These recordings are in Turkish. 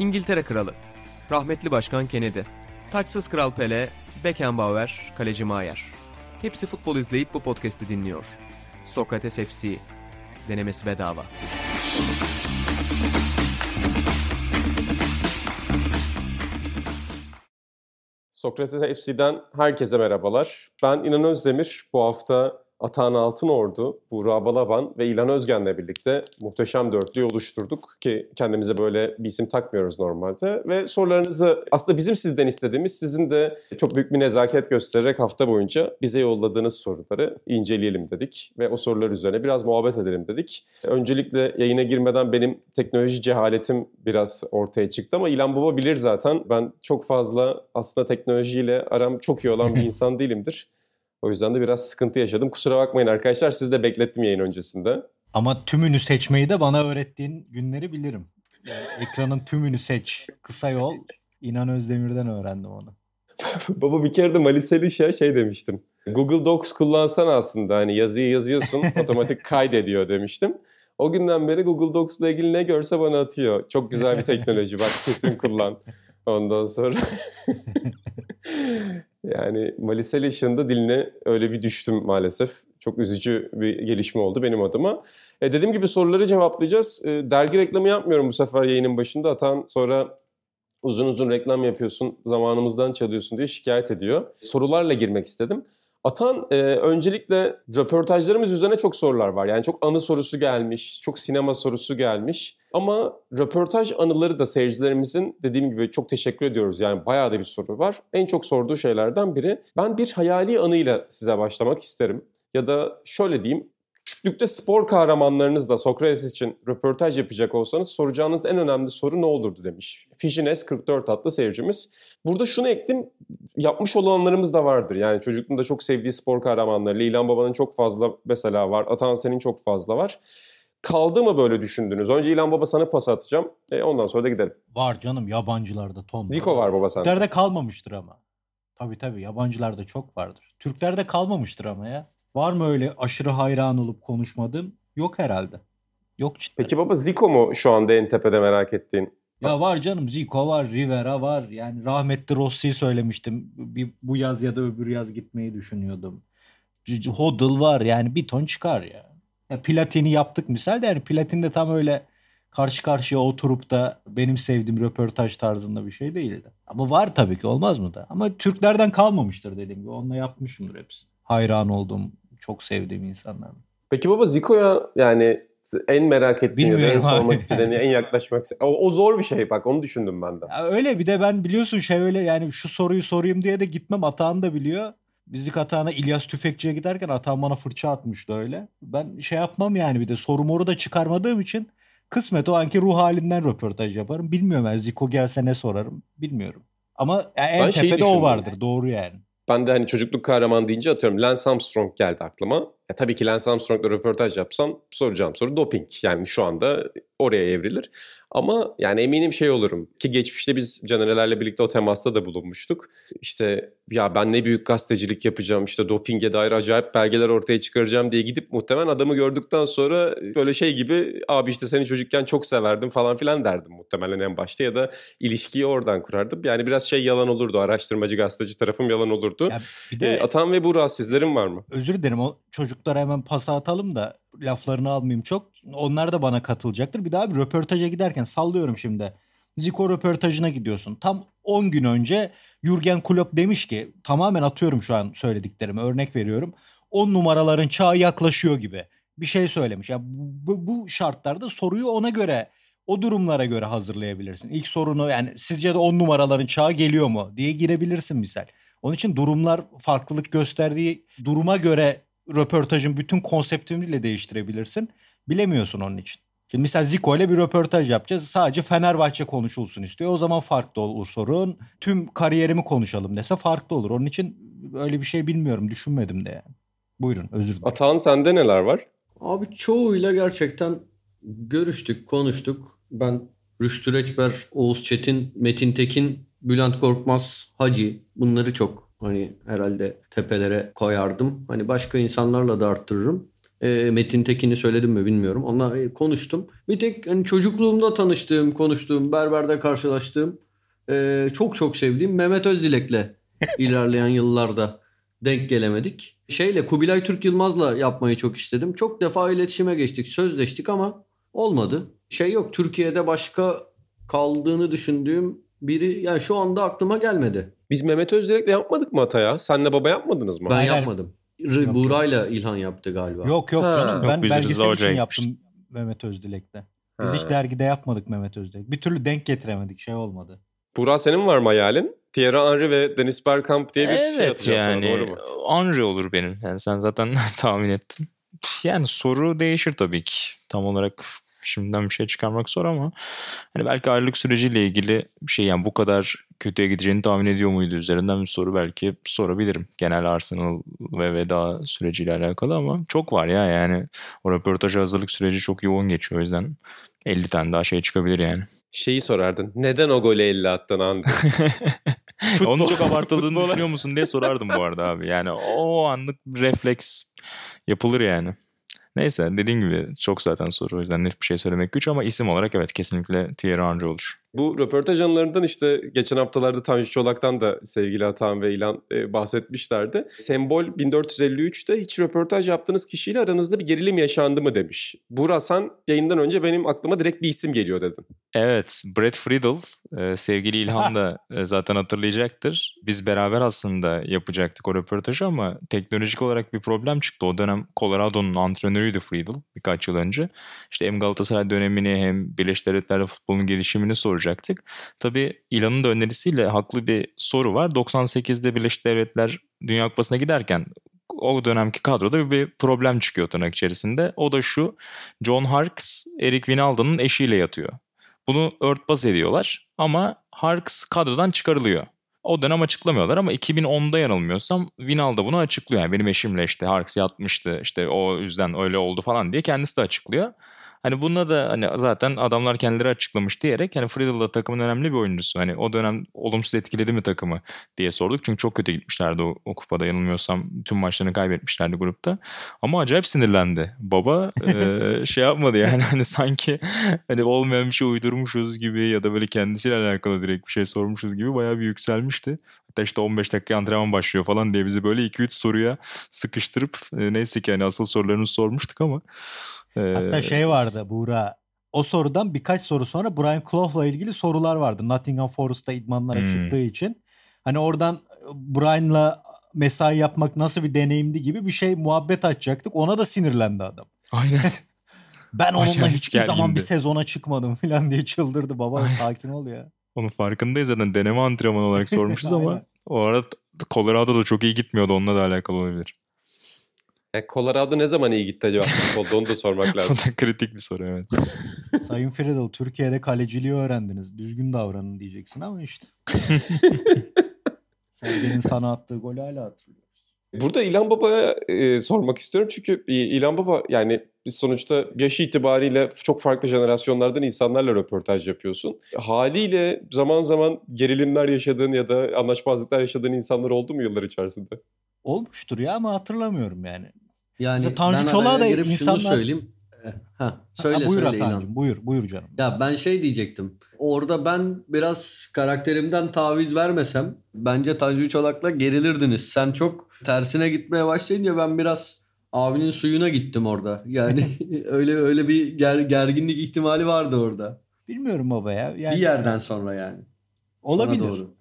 İngiltere Kralı, rahmetli Başkan Kennedy, taçsız Kral Pele, Beckenbauer, Kaleci Maier. Hepsi futbol izleyip bu podcast'i dinliyor. Sokrates FC, denemesi bedava. Sokrates FC'den herkese merhabalar. Ben İnan Özdemir. Bu hafta Atahan Altınordu, Buğra Balaban ve İlhan Özgen'le birlikte muhteşem dörtlüyü oluşturduk ki kendimize böyle bir isim takmıyoruz normalde. Ve sorularınızı aslında bizim sizden istediğimiz sizin de çok büyük bir nezaket göstererek hafta boyunca bize yolladığınız soruları inceleyelim dedik. Ve o sorular üzerine biraz muhabbet edelim dedik. Öncelikle yayına girmeden benim teknoloji cehaletim biraz ortaya çıktı ama İlhan Baba bilir zaten. Ben çok fazla aslında teknolojiyle aram çok iyi olan bir insan değilimdir. O yüzden de biraz sıkıntı yaşadım. Kusura bakmayın arkadaşlar. Siz de beklettim yayın öncesinde. Ama tümünü seçmeyi de bana öğrettiğin günleri bilirim. Yani ekranın tümünü seç. Kısa yol. İnan Özdemir'den öğrendim onu. Baba bir kere de Maliseli şey, şey demiştim. Google Docs kullansan aslında hani yazıyı yazıyorsun otomatik kaydediyor demiştim. O günden beri Google Docs ile ilgili ne görse bana atıyor. Çok güzel bir teknoloji bak kesin kullan. Ondan sonra yani Malisel Işık'ın diline öyle bir düştüm maalesef. Çok üzücü bir gelişme oldu benim adıma. E dediğim gibi soruları cevaplayacağız. E, dergi reklamı yapmıyorum bu sefer yayının başında. Atan sonra uzun uzun reklam yapıyorsun, zamanımızdan çalıyorsun diye şikayet ediyor. Sorularla girmek istedim. Atan e, öncelikle röportajlarımız üzerine çok sorular var. Yani çok anı sorusu gelmiş, çok sinema sorusu gelmiş. Ama röportaj anıları da seyircilerimizin dediğim gibi çok teşekkür ediyoruz. Yani bayağı da bir soru var. En çok sorduğu şeylerden biri. Ben bir hayali anıyla size başlamak isterim. Ya da şöyle diyeyim, küçüklükte spor kahramanlarınızla Sokrates için röportaj yapacak olsanız soracağınız en önemli soru ne olurdu demiş. Fijines 44 adlı seyircimiz. Burada şunu ekledim, yapmış olanlarımız da vardır. Yani çocukluğunda çok sevdiği spor kahramanları, Leylan Baba'nın çok fazla mesela var, Atan Sen'in çok fazla var. Kaldı mı böyle düşündünüz? Önce İlhan Baba sana pas atacağım. E, ondan sonra da gidelim. Var canım yabancılarda ton. Zico var baba sende. Türklerde kalmamıştır ama. Tabii tabii yabancılarda çok vardır. Türklerde kalmamıştır ama ya. Var mı öyle aşırı hayran olup konuşmadığım? Yok herhalde. Yok cidden. Peki baba Zico mu şu anda en tepede merak ettiğin? Ya var canım Zico var, Rivera var. Yani rahmetli Rossi'yi söylemiştim. Bir, bu yaz ya da öbür yaz gitmeyi düşünüyordum. Hodl var yani bir ton çıkar ya. ya Platini yaptık misal de yani Platin de tam öyle karşı karşıya oturup da benim sevdiğim röportaj tarzında bir şey değildi. Ama var tabii ki olmaz mı da. Ama Türklerden kalmamıştır dediğim gibi. Onunla yapmışımdır hepsini. Hayran olduğum, çok sevdiğim insanlar. Peki baba Zico'ya yani en merak ettiğin en sormak istediğin, en yaklaşmak. O, o zor bir şey bak onu düşündüm ben de. Ya öyle bir de ben biliyorsun şey öyle yani şu soruyu sorayım diye de gitmem Atahan da biliyor. Müzik Atahan'a İlyas Tüfekçi'ye giderken Atahan bana fırça atmıştı öyle. Ben şey yapmam yani bir de soru moru da çıkarmadığım için kısmet o anki ruh halinden röportaj yaparım. Bilmiyorum yani Zico gelse ne sorarım bilmiyorum. Ama en ben tepede o vardır yani. doğru yani. Ben de hani çocukluk kahraman deyince atıyorum Lance Armstrong geldi aklıma. Ya tabii ki Lance Armstrong'la röportaj yapsam soracağım soru doping. Yani şu anda oraya evrilir. Ama yani eminim şey olurum ki geçmişte biz Canerelerle birlikte o temasta da bulunmuştuk. İşte ya ben ne büyük gazetecilik yapacağım işte dopinge dair acayip belgeler ortaya çıkaracağım diye gidip muhtemelen adamı gördükten sonra böyle şey gibi abi işte seni çocukken çok severdim falan filan derdim muhtemelen en başta ya da ilişkiyi oradan kurardım. Yani biraz şey yalan olurdu araştırmacı gazeteci tarafım yalan olurdu. Ya bir de, e, Atan ve Burak sizlerin var mı? Özür dilerim o çocuklara hemen pas atalım da laflarını almayayım çok. Onlar da bana katılacaktır. Bir daha bir röportaja giderken sallıyorum şimdi. Zico röportajına gidiyorsun. Tam 10 gün önce Jurgen Klopp demiş ki tamamen atıyorum şu an söylediklerimi örnek veriyorum. 10 numaraların çağı yaklaşıyor gibi bir şey söylemiş. Yani bu, bu şartlarda soruyu ona göre o durumlara göre hazırlayabilirsin. İlk sorunu yani sizce de 10 numaraların çağı geliyor mu diye girebilirsin misal. Onun için durumlar farklılık gösterdiği duruma göre röportajın bütün konseptini bile değiştirebilirsin. Bilemiyorsun onun için. Şimdi mesela Zico ile bir röportaj yapacağız. Sadece Fenerbahçe konuşulsun istiyor. O zaman farklı olur sorun. Tüm kariyerimi konuşalım dese farklı olur. Onun için öyle bir şey bilmiyorum. Düşünmedim de yani. Buyurun özür dilerim. Atan sende neler var? Abi çoğuyla gerçekten görüştük, konuştuk. Ben Rüştü Reçber, Oğuz Çetin, Metin Tekin, Bülent Korkmaz, Hacı bunları çok hani herhalde tepelere koyardım. Hani başka insanlarla da arttırırım. E, Metin Tekin'i söyledim mi bilmiyorum. Onunla e, konuştum. Bir tek hani çocukluğumda tanıştığım, konuştuğum, berberde karşılaştığım e, çok çok sevdiğim Mehmet Özdilek'le ilerleyen yıllarda denk gelemedik. Şeyle Kubilay Türk Yılmaz'la yapmayı çok istedim. Çok defa iletişime geçtik, sözleştik ama olmadı. Şey yok Türkiye'de başka kaldığını düşündüğüm biri yani şu anda aklıma gelmedi. Biz Mehmet Özdilek'le yapmadık mı hataya? Senle baba yapmadınız mı? Ben Hayır. yapmadım. R- Yok, Buğra'yla İlhan yaptı galiba. Yok yok Ha. canım. Yok, ben Rıza belgesel için yaptım Mehmet Özdilek'le. Biz Ha. hiç dergide yapmadık Mehmet Özdilek. Bir türlü denk getiremedik. Şey olmadı. Burak senin var mı hayalin? Thierry Henry ve Dennis Bergkamp diye bir şey evet atacağım yani sana doğru mu? Henry olur benim. Yani sen zaten tahmin ettin. Yani soru değişir tabii ki. Tam olarak şimdiden bir şey çıkarmak zor ama hani belki ayrılık süreciyle ilgili bir şey yani bu kadar kötüye gideceğini tahmin ediyor muydu üzerinden bir soru belki sorabilirim. Genel Arsenal ve veda süreciyle alakalı ama çok var ya yani o röportaj hazırlık süreci çok yoğun geçiyor o yüzden 50 tane daha şey çıkabilir yani. Şeyi sorardın. Neden o golü 50 attın Andy? Onu çok abartıldığını düşünüyor musun diye sorardım bu arada abi. Yani o anlık refleks yapılır yani. Neyse dediğim gibi çok zaten soru o yüzden net bir şey söylemek güç ama isim olarak evet kesinlikle Thierry Henry olur. Bu röportaj anılarından işte geçen haftalarda Tanju Çolak'tan da sevgili Atan ve İlan e, bahsetmişlerdi. Sembol 1453'te hiç röportaj yaptığınız kişiyle aranızda bir gerilim yaşandı mı demiş. Burak sen yayından önce benim aklıma direkt bir isim geliyor dedin. Evet, Brett Friedel, e, sevgili İlhan da e, zaten hatırlayacaktır. Biz beraber aslında yapacaktık o röportajı ama teknolojik olarak bir problem çıktı. O dönem Colorado'nun antrenörüydü Friedel birkaç yıl önce. İşte hem Galatasaray dönemini hem Birleşik Devletler'de futbolun gelişimini soracaktık. Tabii İlhan'ın da önerisiyle haklı bir soru var. 98'de Birleşik Devletler Dünya Kupası'na giderken o dönemki kadroda bir problem çıkıyor tırnak içerisinde. O da şu, John Harkes, Eric Wijnaldum'un eşiyle yatıyor. Bunu örtbas ediyorlar ama Harkes kadrodan çıkarılıyor. O dönem açıklamıyorlar ama 2010'da yanılmıyorsam Vinal da bunu açıklıyor. Yani benim eşimle işte Harkes yatmıştı işte o yüzden öyle oldu falan diye kendisi de açıklıyor. Hani bunda da hani zaten adamlar kendileri açıklamış diyerek hani Friedel da takımın önemli bir oyuncusu. Hani o dönem olumsuz etkiledi mi takımı diye sorduk. Çünkü çok kötü gitmişlerdi o, o kupada yanılmıyorsam. Tüm maçlarını kaybetmişlerdi grupta. Ama acayip sinirlendi. Baba e, şey yapmadı yani hani sanki hani olmayan bir şey uydurmuşuz gibi ya da böyle kendisiyle alakalı direkt bir şey sormuşuz gibi bayağı bir yükselmişti. Hatta işte 15 dakika antrenman başlıyor falan diye bizi böyle 2-3 soruya sıkıştırıp e, neyse ki hani asıl sorularını sormuştuk ama e, Hatta şey vardı Buğra. O sorudan birkaç soru sonra Brian Clough'la ilgili sorular vardı. Nottingham Forest'ta idmanlara Hmm. çıktığı için. Hani oradan Brian'la mesai yapmak nasıl bir deneyimdi gibi bir şey muhabbet açacaktık. Ona da sinirlendi adam. Aynen. Ben onunla Acayip hiçbir zaman bir gergindi. sezona çıkmadım falan diye çıldırdı. Baba sakin ol ya. Onun farkındayız zaten deneme antrenmanı olarak sormuşuz ama o arada Colorado'da çok iyi gitmiyordu onunla da alakalı olabilir. Yani Colorado ne zaman iyi gitti acaba futbolda onu da sormak o lazım. da kritik bir soru evet. Sayın Friedel Türkiye'de kaleciliği öğrendiniz. Düzgün davranın diyeceksin ama işte. Sergen'in sana attığı golü hala hatırlıyoruz. Burada İlhan Baba'ya e, sormak istiyorum çünkü İlhan Baba yani biz sonuçta yaş itibariyle çok farklı jenerasyonlardan insanlarla röportaj yapıyorsun. Haliyle zaman zaman gerilimler yaşadığın ya da anlaşmazlıklar yaşadığın insanlar oldu mu yıllar içerisinde? Olmuştur ya ama hatırlamıyorum yani. Yani Mesela Tanju Çolak'a da insanlar- şunu söyleyeyim. Ha, söyle Ha, buyur söyle İlhan. Atancığım, buyur, buyur canım. Ya ben şey diyecektim. Orada ben biraz karakterimden taviz vermesem bence Tanju Çolak'la gerilirdiniz. Sen çok tersine gitmeye başlayınca ben biraz abinin suyuna gittim orada. Yani öyle öyle bir ger- gerginlik ihtimali vardı orada. Bilmiyorum baba ya. Yani bir yerden sonra yani. Olabilir. doğru.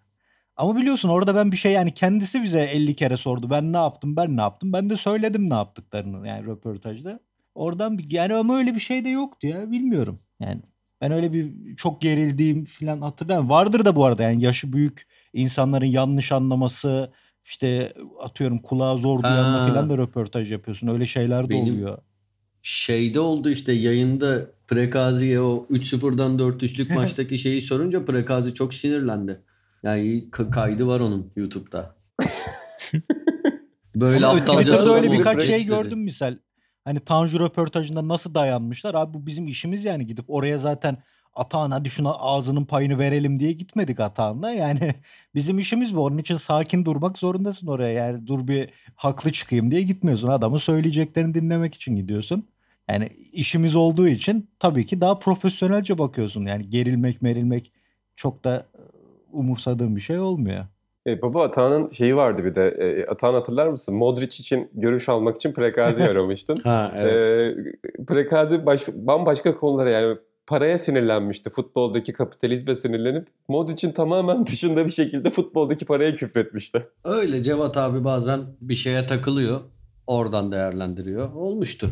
Ama biliyorsun orada ben bir şey yani kendisi bize 50 kere sordu. Ben ne yaptım ben ne yaptım. Ben de söyledim ne yaptıklarını yani röportajda. Oradan bir, yani ama öyle bir şey de yoktu ya bilmiyorum. Yani ben öyle bir çok gerildiğim falan hatırlamıyorum. Vardır da bu arada yani yaşı büyük insanların yanlış anlaması işte atıyorum kulağa zor duyanla falan da röportaj yapıyorsun. Öyle şeyler de Benim- oluyor. Şeyde oldu işte yayında Prekazi'ye o 3-0'dan 4-3'lük maçtaki şeyi sorunca Prekazi çok sinirlendi. Yani kaydı var onun YouTube'da. Böyle Ama aptalca Twitter'da öyle birkaç şey gördüm misal. Hani Tanju röportajında nasıl dayanmışlar? Abi bu bizim işimiz yani gidip oraya zaten Atahan hadi şuna ağzının payını verelim diye gitmedik Atahan'la. Yani bizim işimiz bu. Onun için sakin durmak zorundasın oraya. Yani dur bir haklı çıkayım diye gitmiyorsun. Adamın söyleyeceklerini dinlemek için gidiyorsun. Yani işimiz olduğu için tabii ki daha profesyonelce bakıyorsun. Yani gerilmek merilmek çok da e, umursadığım bir şey olmuyor. E, baba Atahan'ın şeyi vardı bir de. E, Atahan hatırlar mısın? Modric için görüş almak için Prekazi aramıştın. Ha evet. E, Prekazi baş, bambaşka konulara yani paraya sinirlenmişti. Futboldaki kapitalizme sinirlenip Modric'in tamamen dışında bir şekilde futboldaki paraya küfretmişti. Öyle Cevat abi bazen bir şeye takılıyor. Oradan değerlendiriyor. Olmuştu.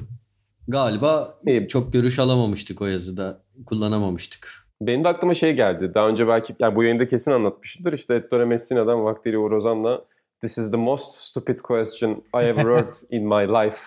Galiba İyi. çok görüş alamamıştık o yazıda. Kullanamamıştık. Benim de aklıma şey geldi. Daha önce belki yani bu yayında kesin anlatmışımdır. İşte Ettore Messina'dan vaktiyle Uğur Ozan'la This is the most stupid question I ever heard in my life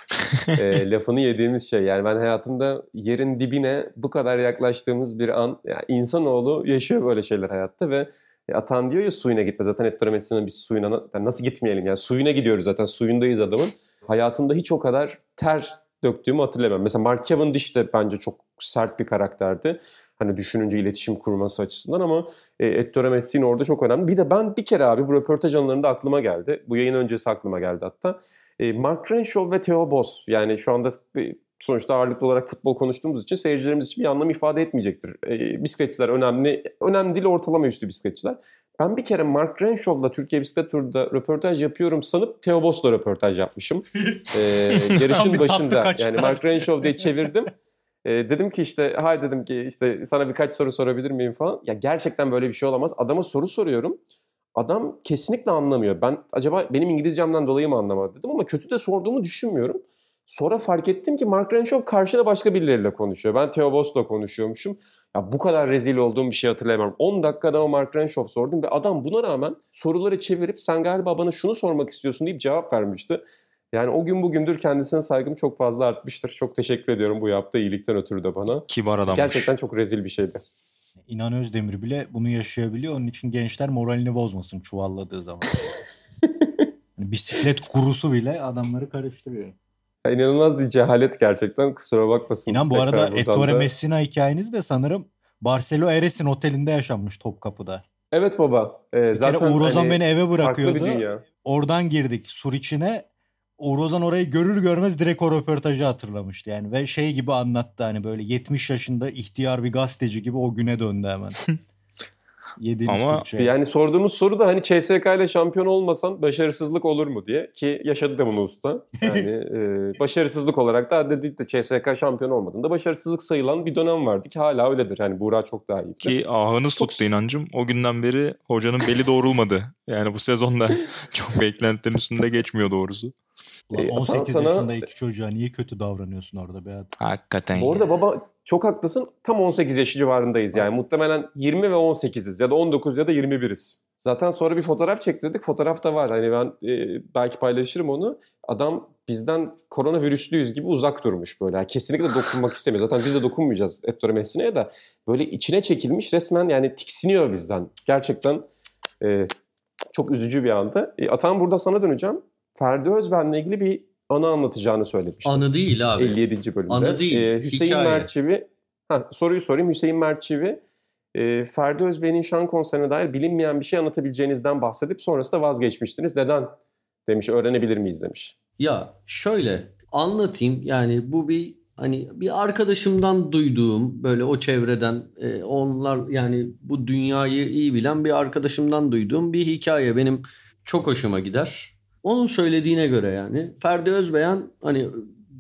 e, lafını yediğimiz şey. Yani ben hayatımda yerin dibine bu kadar yaklaştığımız bir an. Yani insanoğlu yaşıyor böyle şeyler hayatta ve Atan diyor ya suyuna gitme. Zaten Ettore Messina biz suyuna na- yani nasıl gitmeyelim yani suyuna gidiyoruz zaten suyundayız adamın. Hayatımda hiç o kadar ter döktüğümü hatırlamıyorum. Mesela Mark Cavendish de bence çok sert bir karakterdi. Hani düşününce iletişim kurması açısından ama e, Ettore Messina orada çok önemli. Bir de ben bir kere abi bu röportaj anlarında aklıma geldi. Bu yayın öncesi aklıma geldi hatta. E, Mark Renshaw ve Theo Boss yani şu anda sonuçta ağırlıklı olarak futbol konuştuğumuz için seyircilerimiz için bir anlam ifade etmeyecektir. E, bisikletçiler önemli, önemli değil ortalama üstü bisikletçiler. Ben bir kere Mark Renshaw'la Türkiye Bisiklet Turu'da röportaj yapıyorum sanıp Theo Boss'la röportaj yapmışım. E, Tam yarışın başında yani Mark Renshaw diye çevirdim. E, dedim ki işte hay dedim ki işte sana birkaç soru sorabilir miyim falan. Ya gerçekten böyle bir şey olamaz. Adama soru soruyorum. Adam kesinlikle anlamıyor. Ben acaba benim İngilizcemden dolayı mı anlamadı dedim ama kötü de sorduğumu düşünmüyorum. Sonra fark ettim ki Mark Renshaw karşıda başka birileriyle konuşuyor. Ben Theo Boss'la konuşuyormuşum. Ya bu kadar rezil olduğum bir şey hatırlayamam. 10 dakika adama Mark Renshaw sordum ve adam buna rağmen soruları çevirip sen galiba bana şunu sormak istiyorsun deyip cevap vermişti. Yani o gün bugündür kendisine saygım çok fazla artmıştır. Çok teşekkür ediyorum bu yaptığı iyilikten ötürü de bana. Kibar adammış. Gerçekten çok rezil bir şeydi. İnan Özdemir bile bunu yaşayabiliyor. Onun için gençler moralini bozmasın çuvalladığı zaman. Yani bisiklet kurusu bile adamları karıştırıyor. Ya inanılmaz bir cehalet gerçekten. Kusura bakmasın. İnan bu Tekrar arada Ettore da. Messina hikayeniz de sanırım Barcelo Eres'in otelinde yaşanmış Topkapı'da. Evet baba. Ee, Bir zaten kere Uğur Ozan hani beni eve farklı bırakıyordu. bir dünya. Oradan girdik sur içine. Uğur Ozan orayı görür görmez direkt o röportajı hatırlamıştı yani. Ve şey gibi anlattı hani böyle 70 yaşında ihtiyar bir gazeteci gibi o güne döndü hemen. Yediğimiz Ama fırçaya. Yani sorduğumuz soru da hani CSK ile şampiyon olmasan başarısızlık olur mu diye. Ki yaşadı da bunu usta. Yani e, başarısızlık olarak da dedik de CSK şampiyon olmadığında başarısızlık sayılan bir dönem vardı ki hala öyledir. Hani Buğra çok daha iyi. Ki ahınız Çok- tuttu inancım. O günden beri hocanın beli doğrulmadı. Yani bu sezonda çok beklentilerin üstünde geçmiyor doğrusu. Ulan E, 18 sana- yaşında iki çocuğa niye kötü davranıyorsun orada be adam? Hakikaten. Bu arada baba çok haklısın. Tam 18 yaşı civarındayız yani. Muhtemelen 20 ve 18'iz ya da 19 ya da 21'iz. Zaten sonra bir fotoğraf çektirdik. Fotoğraf da var. Hani ben e, belki paylaşırım onu. Adam bizden koronavirüslüyüz gibi uzak durmuş böyle. Yani kesinlikle dokunmak istemiyor. Zaten biz de dokunmayacağız Ettore Messine'ye de. Böyle içine çekilmiş resmen yani tiksiniyor bizden. Gerçekten e, çok üzücü bir anda. E, Atan burada sana döneceğim. Ferdi Özben'le ilgili bir anı anlatacağını söylemişti. Anı değil abi. 57. bölümde. Anı değil, Ee, Hüseyin hikaye. Merçivi, ha, soruyu sorayım. Hüseyin Merçivi, e, Ferdi Özbey'in şan konserine dair bilinmeyen bir şey anlatabileceğinizden bahsedip sonrasında vazgeçmiştiniz. Neden? Demiş, öğrenebilir miyiz demiş. Ya şöyle anlatayım yani bu bir hani bir arkadaşımdan duyduğum böyle o çevreden e, onlar yani bu dünyayı iyi bilen bir arkadaşımdan duyduğum bir hikaye benim çok hoşuma gider. Onun söylediğine göre yani Ferdi Özbeyan hani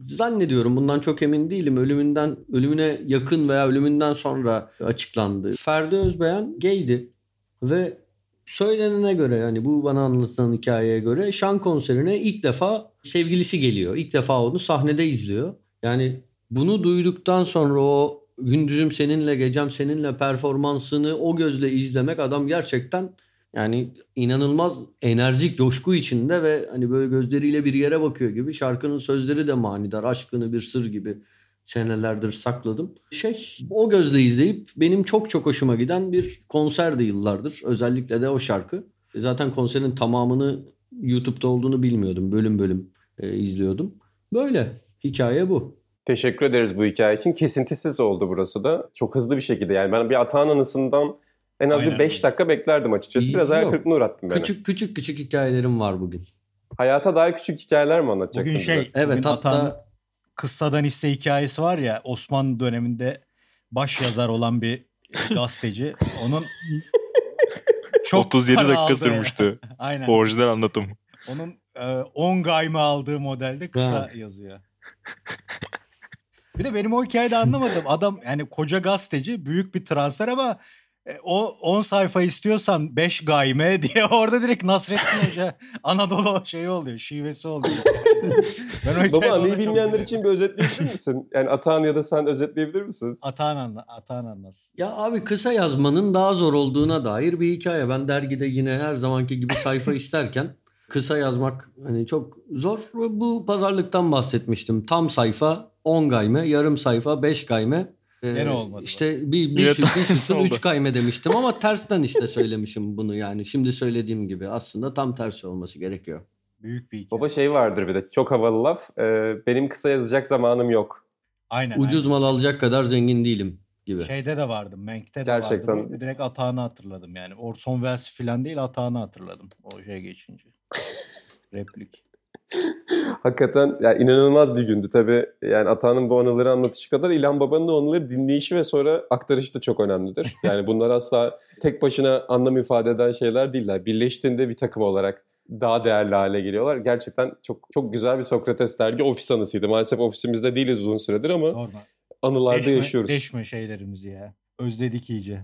zannediyorum bundan çok emin değilim ölümünden ölümüne yakın veya ölümünden sonra açıklandı. Ferdi Özbeyan gaydi ve söylenene göre yani bu bana anlatılan hikayeye göre şan konserine ilk defa sevgilisi geliyor. İlk defa onu sahnede izliyor. Yani bunu duyduktan sonra o gündüzüm seninle gecem seninle performansını o gözle izlemek adam gerçekten yani inanılmaz enerjik coşku içinde ve hani böyle gözleriyle bir yere bakıyor gibi şarkının sözleri de manidar aşkını bir sır gibi senelerdir sakladım. Şey o gözle izleyip benim çok çok hoşuma giden bir konserdi yıllardır. Özellikle de o şarkı. Zaten konserin tamamını YouTube'da olduğunu bilmiyordum. Bölüm bölüm e, izliyordum. Böyle hikaye bu. Teşekkür ederiz bu hikaye için. Kesintisiz oldu burası da. Çok hızlı bir şekilde. Yani ben bir Atahan anısından en az Aynen bir 5 öyle. dakika beklerdim açıkçası. Biraz hayal kırıklığına uğrattın beni. Küçük küçük küçük hikayelerim var bugün. Hayata dair küçük hikayeler mi anlatacaksın Bugün bize? şey, Evet bugün hatta Atan kıssadan hisse hikayesi var ya Osmanlı döneminde baş yazar olan bir gazeteci. Onun çok 37 para dakika sürmüştü. Aynen. Orijinal anlatım. Onun e, 10 gayme aldığı modelde kısa Ha. yazıyor. Bir de benim o hikayede anlamadım. Adam yani koca gazeteci büyük bir transfer ama e, o 10 sayfa istiyorsan 5 gayme diye orada direkt Nasrettin Hoca Anadolu şeyi oluyor. Şivesi oluyor. ben Baba çok bilmeyenler için bir özetleyebilir misin? Yani Atahan ya da sen özetleyebilir misiniz? Atahan, anla, Atahan anlasın. Ya abi kısa yazmanın daha zor olduğuna dair bir hikaye. Ben dergide yine her zamanki gibi sayfa isterken kısa yazmak hani çok zor. Bu pazarlıktan bahsetmiştim. Tam sayfa 10 gayme, yarım sayfa 5 gayme. Ee, Gene olmadı İşte bir, bir, Yine süt, bir sütun. 3 gayme demiştim ama tersten işte söylemişim bunu yani. Şimdi söylediğim gibi aslında tam tersi olması gerekiyor. Büyük bir hikaye. Baba şey vardır bir de çok havalı laf. Ee, benim kısa yazacak zamanım yok. Aynen. Ucuz mal alacak kadar zengin değilim gibi. aynen. Şeyde de vardı. Menk'te de Gerçekten. vardı. Direkt Atahan'ı hatırladım yani. Orson Welles falan değil Atahan'ı hatırladım. O şey geçince. Replik. Hakikaten ya inanılmaz bir gündü tabii. Yani Atahan'ın bu anıları anlatışı kadar İlhan Baba'nın da anıları dinleyişi ve sonra aktarışı da çok önemlidir. Yani bunlar asla tek başına anlam ifade eden şeyler değiller. Birleştiğinde bir takım olarak daha değerli hale geliyorlar. Gerçekten çok çok güzel bir Sokrates dergi ofis anısıydı. Maalesef ofisimizde değiliz uzun süredir ama Sorma. anılarda Deşme, yaşıyoruz. deşme şeylerimizi ya. Özledik iyice.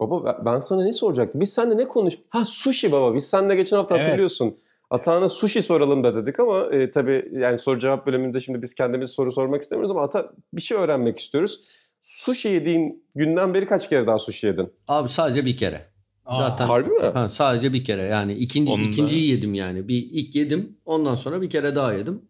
Baba ben- ben sana ne soracaktım? Biz seninle ne konuş? Ha sushi baba. Biz seninle geçen hafta Evet. hatırlıyorsun. Atağına sushi soralım da dedik ama e, tabii yani soru cevap bölümünde şimdi biz kendimiz soru sormak istemiyoruz ama Ata bir şey öğrenmek istiyoruz. Sushi yediğin günden beri kaç kere daha sushi yedin? Abi sadece bir kere. Aa, Zaten- Harbi mi? Ha, sadece bir kere yani ikinci Onu da- ikinciyi yedim yani. Bir ilk yedim ondan sonra bir kere daha yedim.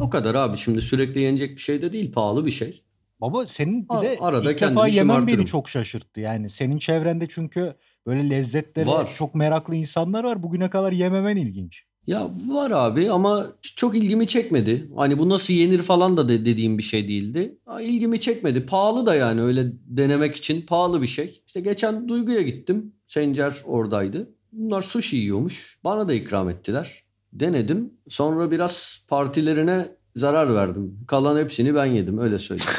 O kadar abi şimdi sürekli yenecek bir şey de değil pahalı bir şey. Baba senin bir A- de arada ilk defa yemen beni çok şaşırttı. Yani senin çevrende çünkü böyle lezzetlere Var. çok meraklı insanlar var. Bugüne kadar yememen ilginç. Ya var abi ama çok ilgimi çekmedi. Hani bu nasıl yenir falan da de- dediğim bir şey değildi. İlgimi çekmedi. Pahalı da yani öyle denemek için pahalı bir şey. İşte geçen Duygu'ya gittim. Sencer oradaydı. Bunlar sushi yiyormuş. Bana da ikram ettiler. Denedim. Sonra biraz partilerine zarar verdim. Kalan hepsini ben yedim öyle söyleyeyim.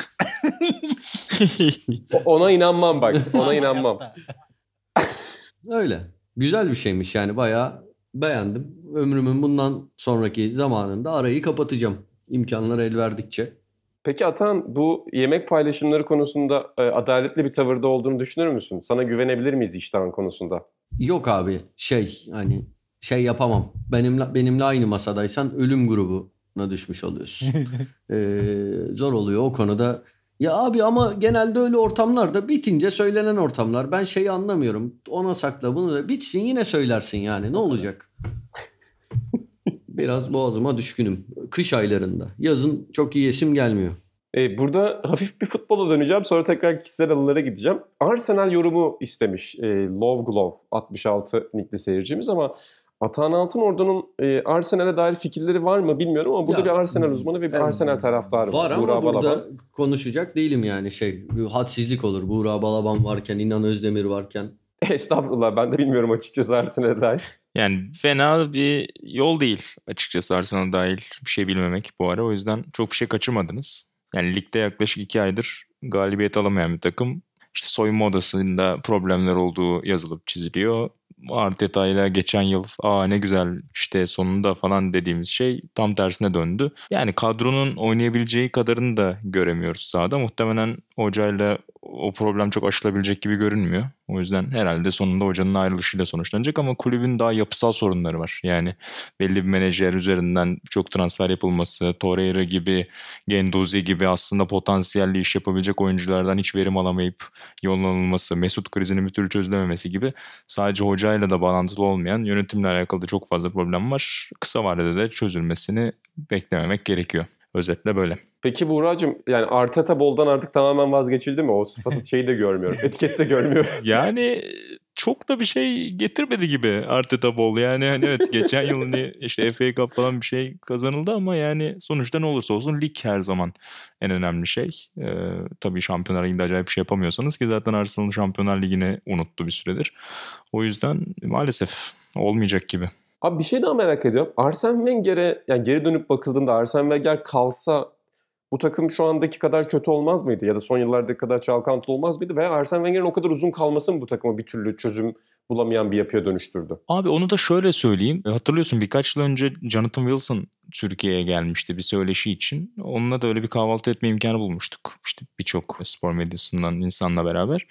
Ona inanmam bak. Ona inanmam. Öyle. Güzel bir şeymiş yani bayağı beğendim. Ömrümün bundan sonraki zamanında arayı kapatacağım. İmkanlar el verdikçe. Peki Atan bu yemek paylaşımları konusunda e, adaletli bir tavırda olduğunu düşünür müsün? Sana güvenebilir miyiz iştahın konusunda? Yok abi şey hani şey yapamam. Benimle benimle aynı masadaysan ölüm grubuna düşmüş oluyorsun. Ee, zor oluyor o konuda. Ya abi ama genelde öyle ortamlarda bitince söylenen ortamlar. Ben şeyi anlamıyorum. Ona sakla bunu da bitsin yine söylersin yani ne olacak? Biraz boğazıma düşkünüm. Kış aylarında. Yazın çok iyi yesim gelmiyor. E, burada hafif bir futbola döneceğim. Sonra tekrar kişisel anılara gideceğim. Arsenal yorumu istemiş. E, Love Glove 66 nickli seyircimiz ama Atahan Altınordu'nun e, Arsenal'e dair fikirleri var mı bilmiyorum ama burada Ya, bir Arsenal uzmanı ve bir ben- Arsenal taraftarı Var var. ama burada Balaban. konuşacak değilim yani şey. Hadsizlik olur. Buğra Balaban varken, İnan Özdemir varken. Estağfurullah ben de bilmiyorum açıkçası Arsenal'e dair. Yani fena bir yol değil açıkçası Arsenal dahil bir şey bilmemek bu ara. O yüzden çok bir şey kaçırmadınız. Yani ligde yaklaşık iki aydır galibiyet alamayan bir takım. İşte soyunma odasında problemler olduğu yazılıp çiziliyor. Arteta ile geçen yıl aa ne güzel işte sonunda falan dediğimiz şey tam tersine döndü. Yani kadronun oynayabileceği kadarını da göremiyoruz sahada. Muhtemelen hocayla o problem çok aşılabilecek gibi görünmüyor. O yüzden herhalde sonunda hocanın ayrılışıyla sonuçlanacak ama kulübün daha yapısal sorunları var. Yani belli bir menajer üzerinden çok transfer yapılması, Torreira gibi, Genduzi gibi aslında potansiyelli iş yapabilecek oyunculardan hiç verim alamayıp yollanılması, Mesut krizinin bir türlü çözülememesi gibi sadece hocayla da bağlantılı olmayan yönetimle alakalı da çok fazla problem var. Kısa vadede de çözülmesini beklememek gerekiyor. Özetle böyle. Peki Buğra'cığım yani Arteta boldan artık tamamen vazgeçildi mi? O sıfatı şeyi de görmüyorum. Etiket de görmüyorum. Yani çok da bir şey getirmedi gibi Arteta Ball. Yani hani evet geçen yıl hani işte FA Cup falan bir şey kazanıldı ama yani sonuçta ne olursa olsun lig her zaman en önemli şey. Ee, tabii Şampiyonlar Ligi'nde acayip bir şey yapamıyorsanız ki zaten Arsenal Şampiyonlar Ligi'ni unuttu bir süredir. O yüzden maalesef olmayacak gibi. Abi bir şey daha merak ediyorum. Arsene Wenger'e yani geri dönüp bakıldığında Arsene Wenger kalsa bu takım şu andaki kadar kötü olmaz mıydı? Ya da son yıllardaki kadar çalkantılı olmaz mıydı? Veya Arsene Wenger'in o kadar uzun kalması mı bu takımı bir türlü çözüm bulamayan bir yapıya dönüştürdü? Abi onu da şöyle söyleyeyim. Hatırlıyorsun birkaç yıl önce Jonathan Wilson Türkiye'ye gelmişti bir söyleşi için. Onunla da öyle bir kahvaltı etme imkanı bulmuştuk. İşte birçok spor medyasından insanla beraber.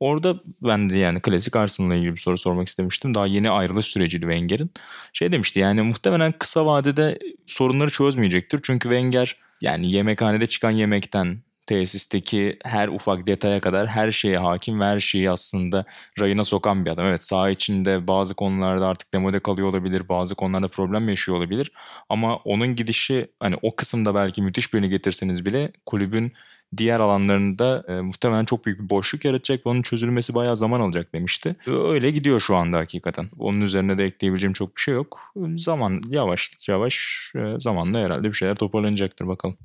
Orada ben de yani klasik Arsenal'la ilgili bir soru sormak istemiştim. Daha yeni ayrılış süreciydi Wenger'in. Şey demişti yani muhtemelen kısa vadede sorunları çözmeyecektir. Çünkü Wenger yani yemekhanede çıkan yemekten tesisteki her ufak detaya kadar her şeye hakim ve her şeyi aslında rayına sokan bir adam. Evet saha içinde bazı konularda artık demode kalıyor olabilir, bazı konularda problem yaşıyor olabilir. Ama onun gidişi hani o kısımda belki müthiş birini getirseniz bile kulübün diğer alanlarında e, muhtemelen çok büyük bir boşluk yaratacak ve onun çözülmesi bayağı zaman alacak demişti. Öyle gidiyor şu anda hakikaten. Onun üzerine de ekleyebileceğim çok bir şey yok. Zaman yavaş yavaş e, zamanla herhalde bir şeyler toparlanacaktır bakalım.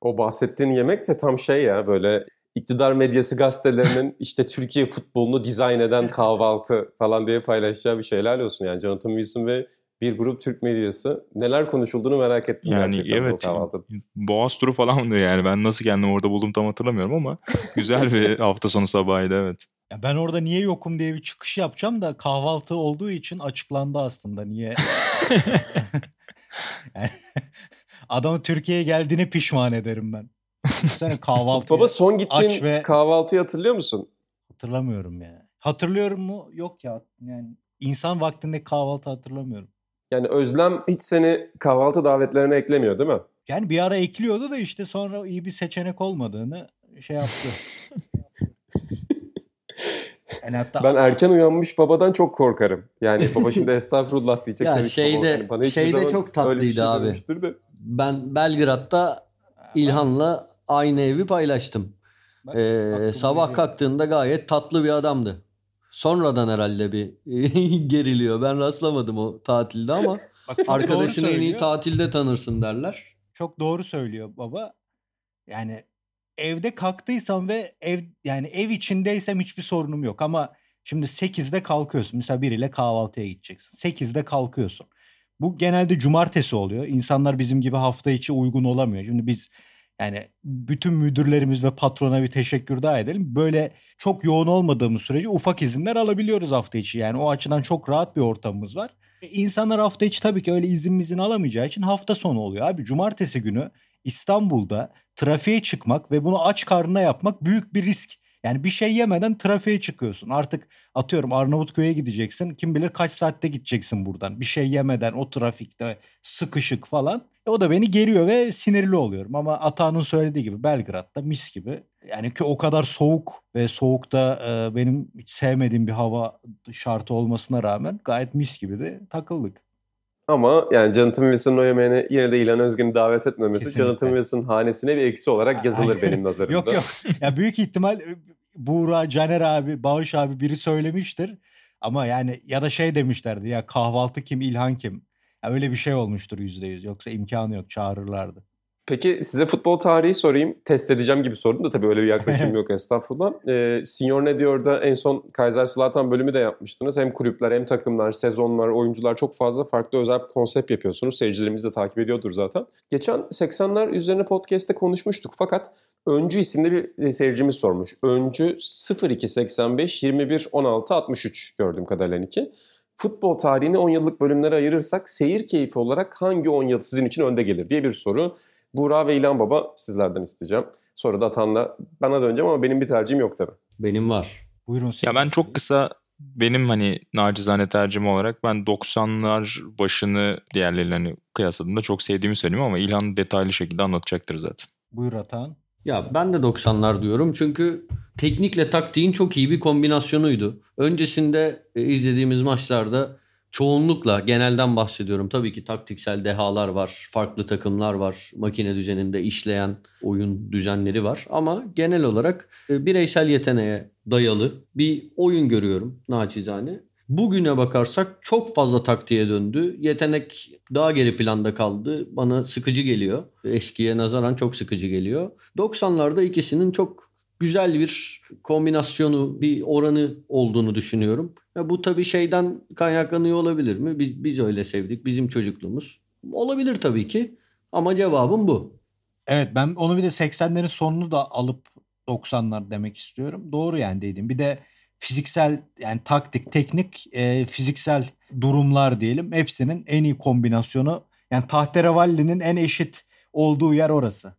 O bahsettiğin yemek de tam şey ya böyle iktidar medyası gazetelerinin işte Türkiye futbolunu dizayn eden kahvaltı falan diye paylaşacağı bir şeyler olsun. Yani Jonathan Wilson ve bir grup Türk medyası neler konuşulduğunu merak ettim yani gerçekten evet, bu kahvaltıda. Boğaz turu falan diyor yani ben nasıl kendimi orada buldum tam hatırlamıyorum ama güzel bir hafta sonu sabahıydı evet. Ya ben orada niye yokum diye bir çıkış yapacağım da kahvaltı olduğu için açıklandı aslında niye. yani, adamı Türkiye'ye geldiğine pişman ederim ben. Sen kahvaltı. Baba son gittiğin aç ve- kahvaltıyı hatırlıyor musun? Hatırlamıyorum ya. Hatırlıyorum mu? Yok ya. Yani insan vaktinde kahvaltı hatırlamıyorum. Yani Özlem hiç seni kahvaltı davetlerine eklemiyor değil mi? Yani bir ara ekliyordu da işte sonra iyi bir seçenek olmadığını şey yaptı. yani hatta Ben erken uyanmış babadan çok korkarım. Yani baba şimdi estağfurullah diyecek. Ya şeyde- bana şeyde çok bir tatlıydı şey abi. de. Ben Belgrad'da İlhan'la aynı evi paylaştım. Bak, Ee, sabah kalktığında gayet tatlı bir adamdı. Sonradan herhalde bir geriliyor. Ben rastlamadım o tatilde ama arkadaşını en iyi tatilde tanırsın derler. Çok doğru söylüyor baba. Yani evde kalktıysam ve ev yani ev içindeysem hiçbir sorunum yok ama şimdi 8'de kalkıyorsun. Mesela biriyle kahvaltıya gideceksin. 8'de kalkıyorsun. Bu genelde cumartesi oluyor. İnsanlar bizim gibi hafta içi uygun olamıyor. Şimdi biz yani bütün müdürlerimiz ve patrona bir teşekkür daha edelim. Böyle çok yoğun olmadığımız sürece ufak izinler alabiliyoruz hafta içi. Yani o açıdan çok rahat bir ortamımız var. E, İnsanlar hafta içi tabii ki öyle izin izin alamayacağı için hafta sonu oluyor. Abi cumartesi günü İstanbul'da trafiğe çıkmak ve bunu aç karnına yapmak büyük bir risk. Yani bir şey yemeden trafiğe çıkıyorsun. Artık atıyorum Arnavutköy'e gideceksin. Kim bilir kaç saatte gideceksin buradan. Bir şey yemeden o trafikte sıkışık falan. E, o da beni geriyor ve sinirli oluyorum. Ama Ata'nın söylediği gibi Belgrad'da mis gibi. Yani ki o kadar soğuk ve soğukta e, benim hiç sevmediğim bir hava şartı olmasına rağmen gayet mis gibi de takıldık. Ama yani Jonathan Wilson'ın o yemeğine yine de İlhan Özgün'ü davet etmemesi Kesinlikle. Jonathan Wilson hanesine bir eksi olarak yazılır benim nazarımda. Yok yok. Ya büyük ihtimal e, Buğra, Caner abi, Bağış abi biri söylemiştir. Ama yani ya da şey demişlerdi ya kahvaltı kim, İlhan kim? Ya öyle bir şey olmuştur yüzde yüz. Yoksa imkanı yok çağırırlardı. Peki size futbol tarihi sorayım. Test edeceğim gibi sordum da tabii öyle bir yaklaşım yok estağfurullah. Ee, Senior ne diyor'da en son Kaiser Slatan bölümü de yapmıştınız. Hem kulüpler hem takımlar, sezonlar, oyuncular çok fazla farklı özel bir konsept yapıyorsunuz. Seyircilerimiz de takip ediyordur zaten. Geçen 80'ler üzerine podcast'te konuşmuştuk fakat Öncü isimli bir seyircimiz sormuş. Öncü 0285 21 16 63 gördüğüm kadarıyla ki. Futbol tarihini 10 yıllık bölümlere ayırırsak seyir keyfi olarak hangi 10 yıl sizin için önde gelir diye bir soru. Buğra ve İlhan Baba sizlerden isteyeceğim. Sonra da Atan'la bana döneceğim ama benim bir tercihim yok tabii. Benim var. Buyurun siz. Ya ben çok kısa benim hani nacizane tercihim olarak ben 90'lar başını diğerleriyle hani kıyasladığımda çok sevdiğimi söyleyeyim ama İlhan detaylı şekilde anlatacaktır zaten. Buyur Atan. Ya ben de 90'lar diyorum çünkü teknikle taktiğin çok iyi bir kombinasyonuydu. Öncesinde e, izlediğimiz maçlarda çoğunlukla genelden bahsediyorum. Tabii ki taktiksel dehalar var, farklı takımlar var, makine düzeninde işleyen oyun düzenleri var. Ama genel olarak e, bireysel yeteneğe dayalı bir oyun görüyorum naçizane. Bugüne bakarsak çok fazla taktiğe döndü. Yetenek daha geri planda kaldı. Bana sıkıcı geliyor. Eskiye nazaran çok sıkıcı geliyor. 90'larda ikisinin çok güzel bir kombinasyonu, bir oranı olduğunu düşünüyorum. Ya bu tabii şeyden kaynaklanıyor olabilir mi? Biz, biz öyle sevdik. Bizim çocukluğumuz. Olabilir tabii ki. Ama cevabım bu. Evet ben onu bir de 80'lerin sonunu da alıp 90'lar demek istiyorum. Doğru yani dedim. Bir de fiziksel yani taktik, teknik, e, fiziksel durumlar diyelim. Hepsinin en iyi kombinasyonu. Yani Tahterevalli'nin en eşit olduğu yer orası.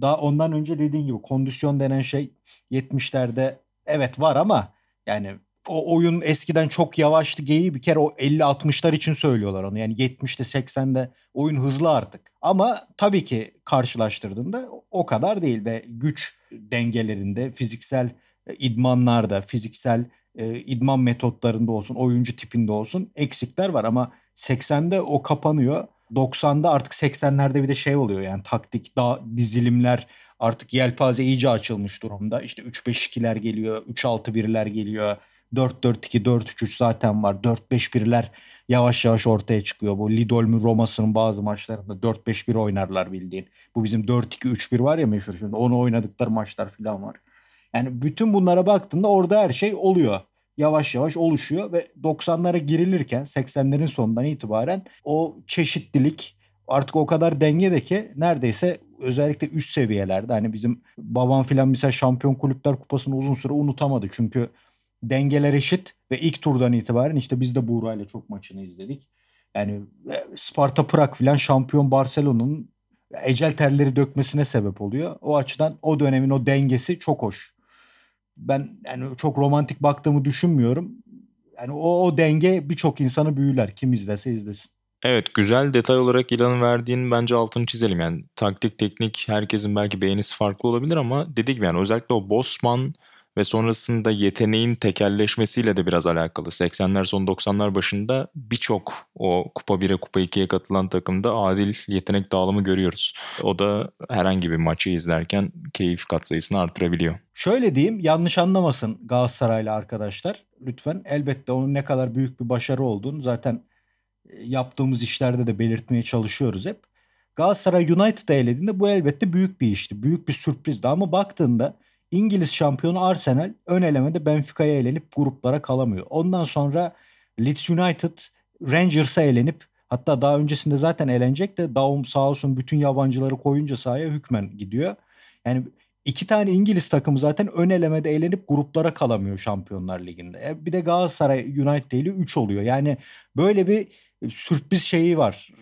Daha ondan önce dediğin gibi kondisyon denen şey 70'lerde evet var ama yani o oyun eskiden çok yavaştı geyi bir kere o 50-60'lar için söylüyorlar onu. Yani 70'te 80'de oyun hızlı artık. Ama tabii ki karşılaştırdığında o kadar değil ve güç dengelerinde fiziksel e, idmanlarda, fiziksel e, idman metotlarında olsun, oyuncu tipinde olsun eksikler var ama 80'de o kapanıyor. 90'da artık 80'lerde bir de şey oluyor yani taktik daha dizilimler artık yelpaze iyice açılmış durumda. İşte 3-5-2'ler geliyor, 3-6-1'ler geliyor. 4-4-2, 4-3-3 zaten var. 4-5-1'ler yavaş yavaş ortaya çıkıyor. Bu Lidolmü Roma'sının bazı maçlarında 4-5-1 oynarlar bildiğin. Bu bizim 4-2-3-1 var ya meşhur şimdi. Onu oynadıkları maçlar falan var. Yani bütün bunlara baktığında orada her şey oluyor. Yavaş yavaş oluşuyor ve 90'lara girilirken 80'lerin sonundan itibaren o çeşitlilik artık o kadar dengede ki neredeyse özellikle üst seviyelerde hani bizim babam filan mesela Şampiyon Kulüpler Kupası'nı uzun süre unutamadı. Çünkü dengeler eşit ve ilk turdan itibaren işte biz de Buğra ile çok maçını izledik. Yani e, Sparta Prag filan şampiyon Barcelona'nın ecel terleri dökmesine sebep oluyor. O açıdan o dönemin o dengesi çok hoş ben yani çok romantik baktığımı düşünmüyorum. Yani o, o denge birçok insanı büyüler. Kim izlerse izlesin. Evet güzel detay olarak ilanı verdiğin bence altını çizelim. Yani taktik teknik herkesin belki beğenisi farklı olabilir ama dedik yani özellikle o Bosman ve sonrasında yeteneğin tekelleşmesiyle de biraz alakalı. 80'ler son 90'lar başında birçok o Kupa 1'e Kupa 2'ye katılan takımda adil yetenek dağılımı görüyoruz. O da herhangi bir maçı izlerken keyif katsayısını artırabiliyor. Şöyle diyeyim yanlış anlamasın Galatasaraylı arkadaşlar. Lütfen elbette onun ne kadar büyük bir başarı olduğunu zaten e, yaptığımız işlerde de belirtmeye çalışıyoruz hep. Galatasaray United'ı elediğinde bu elbette büyük bir işti. Büyük bir sürprizdi ama baktığında İngiliz şampiyonu Arsenal ön elemede Benfica'ya elenip gruplara kalamıyor. Ondan sonra Leeds United Rangers'a elenip hatta daha öncesinde zaten elenecek de Daum sağ olsun bütün yabancıları koyunca sahaya hükmen gidiyor. Yani iki tane İngiliz takımı zaten ön elemede elenip gruplara kalamıyor Şampiyonlar Ligi'nde. E bir de Galatasaray United ile 3 oluyor. Yani böyle bir sürpriz şeyi var.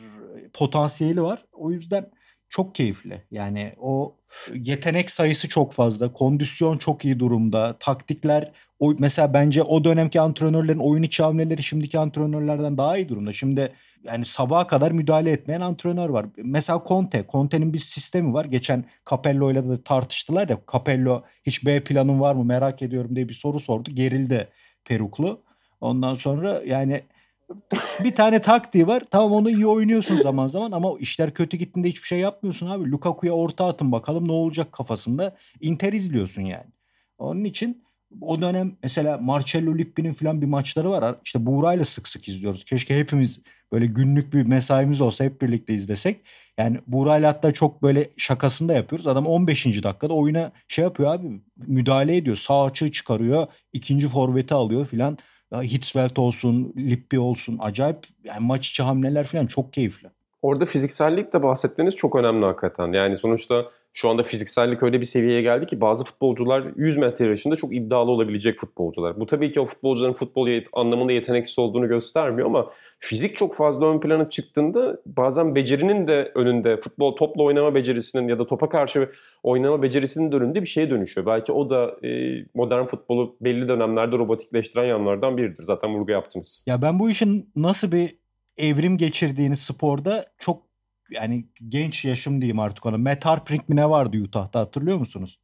Potansiyeli var. O yüzden çok keyifli. Yani o yetenek sayısı çok fazla. Kondisyon çok iyi durumda. Taktikler o, mesela bence o dönemki antrenörlerin oyun içi hamleleri şimdiki antrenörlerden daha iyi durumda. Şimdi yani sabaha kadar müdahale etmeyen antrenör var. Mesela Conte. Conte'nin bir sistemi var. Geçen Capello ile de tartıştılar ya. Capello hiç B planın var mı merak ediyorum diye bir soru sordu. Gerildi Peruklu. Ondan sonra yani bir tane taktiği var. Tamam onu iyi oynuyorsun zaman zaman ama işler kötü gittiğinde hiçbir şey yapmıyorsun abi. Lukaku'ya orta atın bakalım ne olacak kafasında. Inter izliyorsun yani. Onun için o dönem mesela Marcello Lippi'nin falan bir maçları var. İşte Buğra'yla sık sık izliyoruz. Keşke hepimiz böyle günlük bir mesaimiz olsa hep birlikte izlesek. Yani Buğra'yla hatta çok böyle şakasında yapıyoruz. Adam 15. dakikada oyuna şey yapıyor abi müdahale ediyor. Sağ açığı çıkarıyor. ikinci forveti alıyor filan. Hitzfeld olsun, Lippi olsun acayip yani maç içi hamleler falan çok keyifli. Orada fiziksellik de bahsettiğiniz çok önemli hakikaten. Yani sonuçta şu anda fiziksellik öyle bir seviyeye geldi ki bazı futbolcular 100 metre yarışında çok iddialı olabilecek futbolcular. Bu tabii ki o futbolcuların futbol anlamında yeteneksiz olduğunu göstermiyor ama fizik çok fazla ön plana çıktığında bazen becerinin de önünde futbol topla oynama becerisinin ya da topa karşı oynama becerisinin de önünde bir şeye dönüşüyor. Belki o da e, modern futbolu belli dönemlerde robotikleştiren yanlardan biridir. Zaten vurgu yaptınız. Ya ben bu işin nasıl bir evrim geçirdiğini sporda çok yani genç yaşım diyeyim artık ona. Matt Harpring mi ne vardı Utah'ta hatırlıyor musunuz?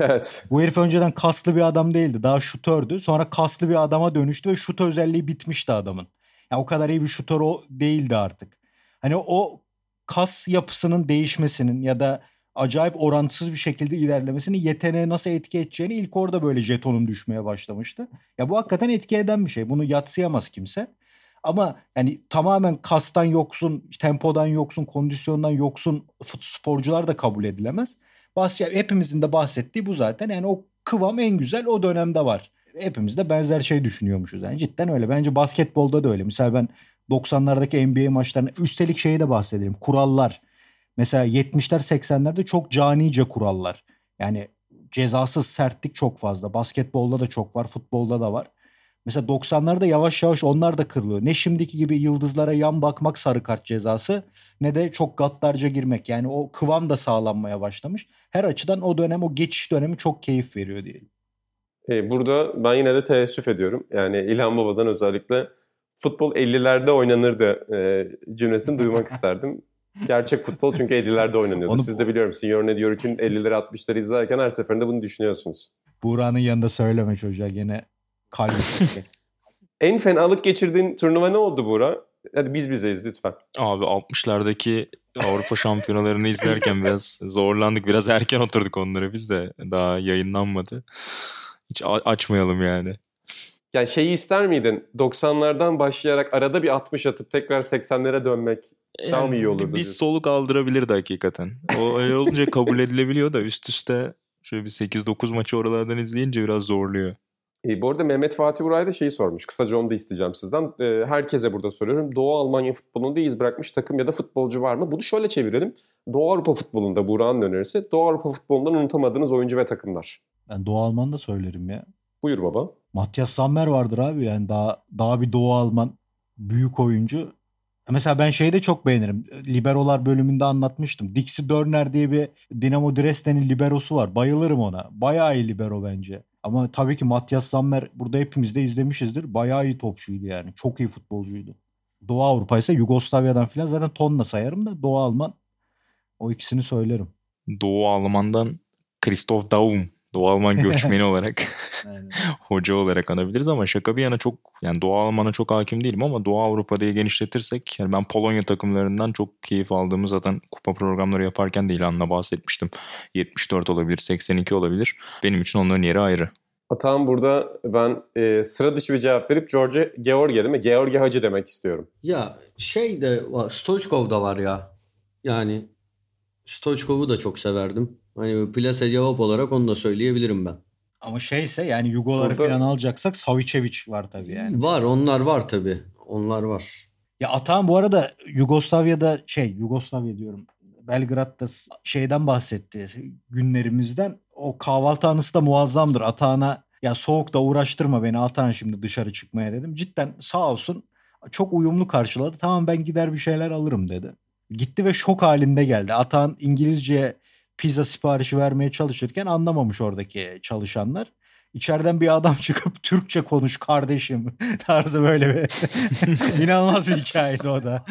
Evet. Bu herif önceden kaslı bir adam değildi. Daha şutördü. Sonra kaslı bir adama dönüştü ve şut özelliği bitmişti adamın. Yani o kadar iyi bir şutör o değildi artık. Hani o kas yapısının değişmesinin ya da acayip orantısız bir şekilde ilerlemesinin yeteneğe nasıl etki edeceğini ilk orada böyle jetonun düşmeye başlamıştı. Ya bu hakikaten etki eden bir şey. Bunu yatsıyamaz kimse. Ama yani tamamen kastan yoksun, tempodan yoksun, kondisyondan yoksun sporcular da kabul edilemez. Bahs hepimizin de bahsettiği bu zaten. Yani o kıvam en güzel o dönemde var. Hepimiz de benzer şey düşünüyormuşuz. Yani cidden öyle. Bence basketbolda da öyle. Mesela ben 90'lardaki NBA maçlarını üstelik şeyi de bahsedelim. Kurallar. Mesela 70'ler 80'lerde çok canice kurallar. Yani cezasız sertlik çok fazla. Basketbolda da çok var, futbolda da var. Mesela 90'larda yavaş yavaş onlar da kırılıyor. Ne şimdiki gibi yıldızlara yan bakmak sarı kart cezası ne de çok gaddarca girmek. Yani o kıvam da sağlanmaya başlamış. Her açıdan o dönem o geçiş dönemi çok keyif veriyor diyelim. E, burada ben yine de teessüf ediyorum. Yani İlhan Baba'dan özellikle futbol 50'lerde oynanırdı e, cümlesini duymak isterdim. Gerçek futbol çünkü 50'lerde oynanıyordu. Onu... Siz de biliyorum Signor ne diyor için 50'leri 60'ları izlerken her seferinde bunu düşünüyorsunuz. Buğra'nın yanında söyleme çocuğa gene kalbi En fenalık geçirdiğin turnuva ne oldu Buğra? Hadi biz bizeyiz lütfen. Abi 60'lardaki Avrupa şampiyonalarını izlerken biraz zorlandık. Biraz erken oturduk onları biz de. Daha yayınlanmadı. Hiç açmayalım yani. Yani şeyi ister miydin? 90'lardan başlayarak arada bir 60 atıp tekrar 80'lere dönmek yani daha mı iyi olurdu? Bir diyorsun? soluk aldırabilirdi hakikaten. O öyle olunca kabul edilebiliyor da üst üste şöyle bir 8-9 maçı oralardan izleyince biraz zorluyor. E, bu arada Mehmet Fatih Uray da şeyi sormuş. Kısaca onu da isteyeceğim sizden. E, herkese burada soruyorum. Doğu Almanya futbolunda iz bırakmış takım ya da futbolcu var mı? Bunu şöyle çevirelim. Doğu Avrupa futbolunda Burak'ın önerisi. Doğu Avrupa futbolundan unutamadığınız oyuncu ve takımlar. Ben Doğu Alman da söylerim ya. Buyur baba. Matthias Sammer vardır abi yani daha daha bir Doğu Alman büyük oyuncu. Mesela ben şeyi de çok beğenirim. Liberolar bölümünde anlatmıştım. Dixie Dörner diye bir Dinamo Dresden'in liberosu var. Bayılırım ona. Bayağı iyi libero bence. Ama tabii ki Matthias Sammer burada hepimiz de izlemişizdir. Bayağı iyi topçuydu yani. Çok iyi futbolcuydu. Doğu Avrupa ise Yugoslavya'dan filan zaten tonla sayarım da Doğu Alman o ikisini söylerim. Doğu Alman'dan Christoph Daum Doğu Alman göçmeni olarak hoca olarak anabiliriz ama şaka bir yana çok yani Doğu Alman'a çok hakim değilim ama Doğu Avrupa'da genişletirsek yani ben Polonya takımlarından çok keyif aldığımı zaten kupa programları yaparken de ilanla bahsetmiştim. 74 olabilir, 82 olabilir. Benim için onların yeri ayrı. Atan burada ben e, sıra dışı bir cevap verip George George değil mi? George Hacı demek istiyorum. Ya şey de Stoichkov da var ya. Yani Stoichkov'u da çok severdim. Hani plase cevap olarak onu da söyleyebilirim ben. Ama şeyse yani Yugoları Burada... falan alacaksak Savicevic var tabii yani. Var onlar var tabii. Onlar var. Ya Atan bu arada Yugoslavya'da şey Yugoslavya diyorum. Belgrad'da şeyden bahsetti günlerimizden. O kahvaltı anısı da muazzamdır. Atağına ya soğukta uğraştırma beni Atan şimdi dışarı çıkmaya dedim. Cidden sağ olsun çok uyumlu karşıladı. Tamam ben gider bir şeyler alırım dedi. Gitti ve şok halinde geldi. Atan İngilizce pizza siparişi vermeye çalışırken anlamamış oradaki çalışanlar. İçeriden bir adam çıkıp Türkçe konuş kardeşim tarzı böyle bir inanılmaz bir hikayeydi o da.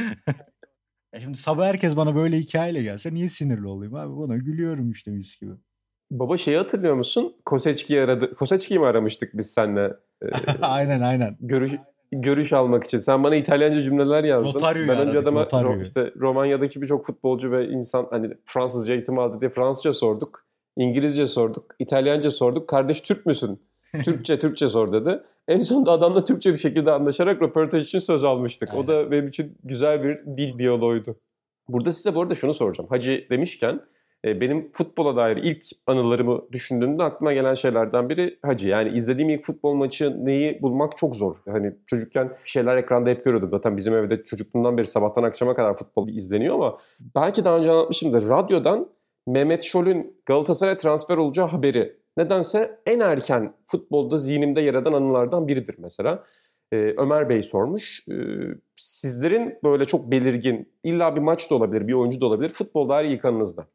Şimdi sabah herkes bana böyle hikayeyle gelse niye sinirli olayım abi? Buna gülüyorum işte mis gibi. Baba şeyi hatırlıyor musun? Koseçki'yi aradı. Koseçki'yi mi aramıştık biz seninle? Ee, aynen aynen. Görüş, görüş almak için. Sen bana İtalyanca cümleler yazdın. Rotario'yu ben önce adama Rotario. işte Romanya'daki birçok futbolcu ve insan hani Fransızca eğitim aldı diye Fransızca sorduk. İngilizce sorduk. İtalyanca sorduk. Kardeş Türk müsün? Türkçe Türkçe sor dedi. En sonunda adamla Türkçe bir şekilde anlaşarak röportaj için söz almıştık. Aynen. O da benim için güzel bir dil diyaloğuydu. Burada size bu arada şunu soracağım. Hacı demişken benim futbola dair ilk anılarımı düşündüğümde aklıma gelen şeylerden biri Hacı. Yani izlediğim ilk futbol maçı neyi bulmak çok zor. Hani çocukken şeyler ekranda hep görüyordum. Zaten bizim evde çocukluğumdan beri sabahtan akşama kadar futbol izleniyor ama belki daha önce anlatmışımdır. Radyodan Mehmet Şol'ün Galatasaray transfer olacağı haberi nedense en erken futbolda zihnimde yer eden anılardan biridir mesela. Ee, Ömer Bey sormuş. Ee, sizlerin böyle çok belirgin, illa bir maç da olabilir, bir oyuncu da olabilir. Futbol dair ilk anınızda.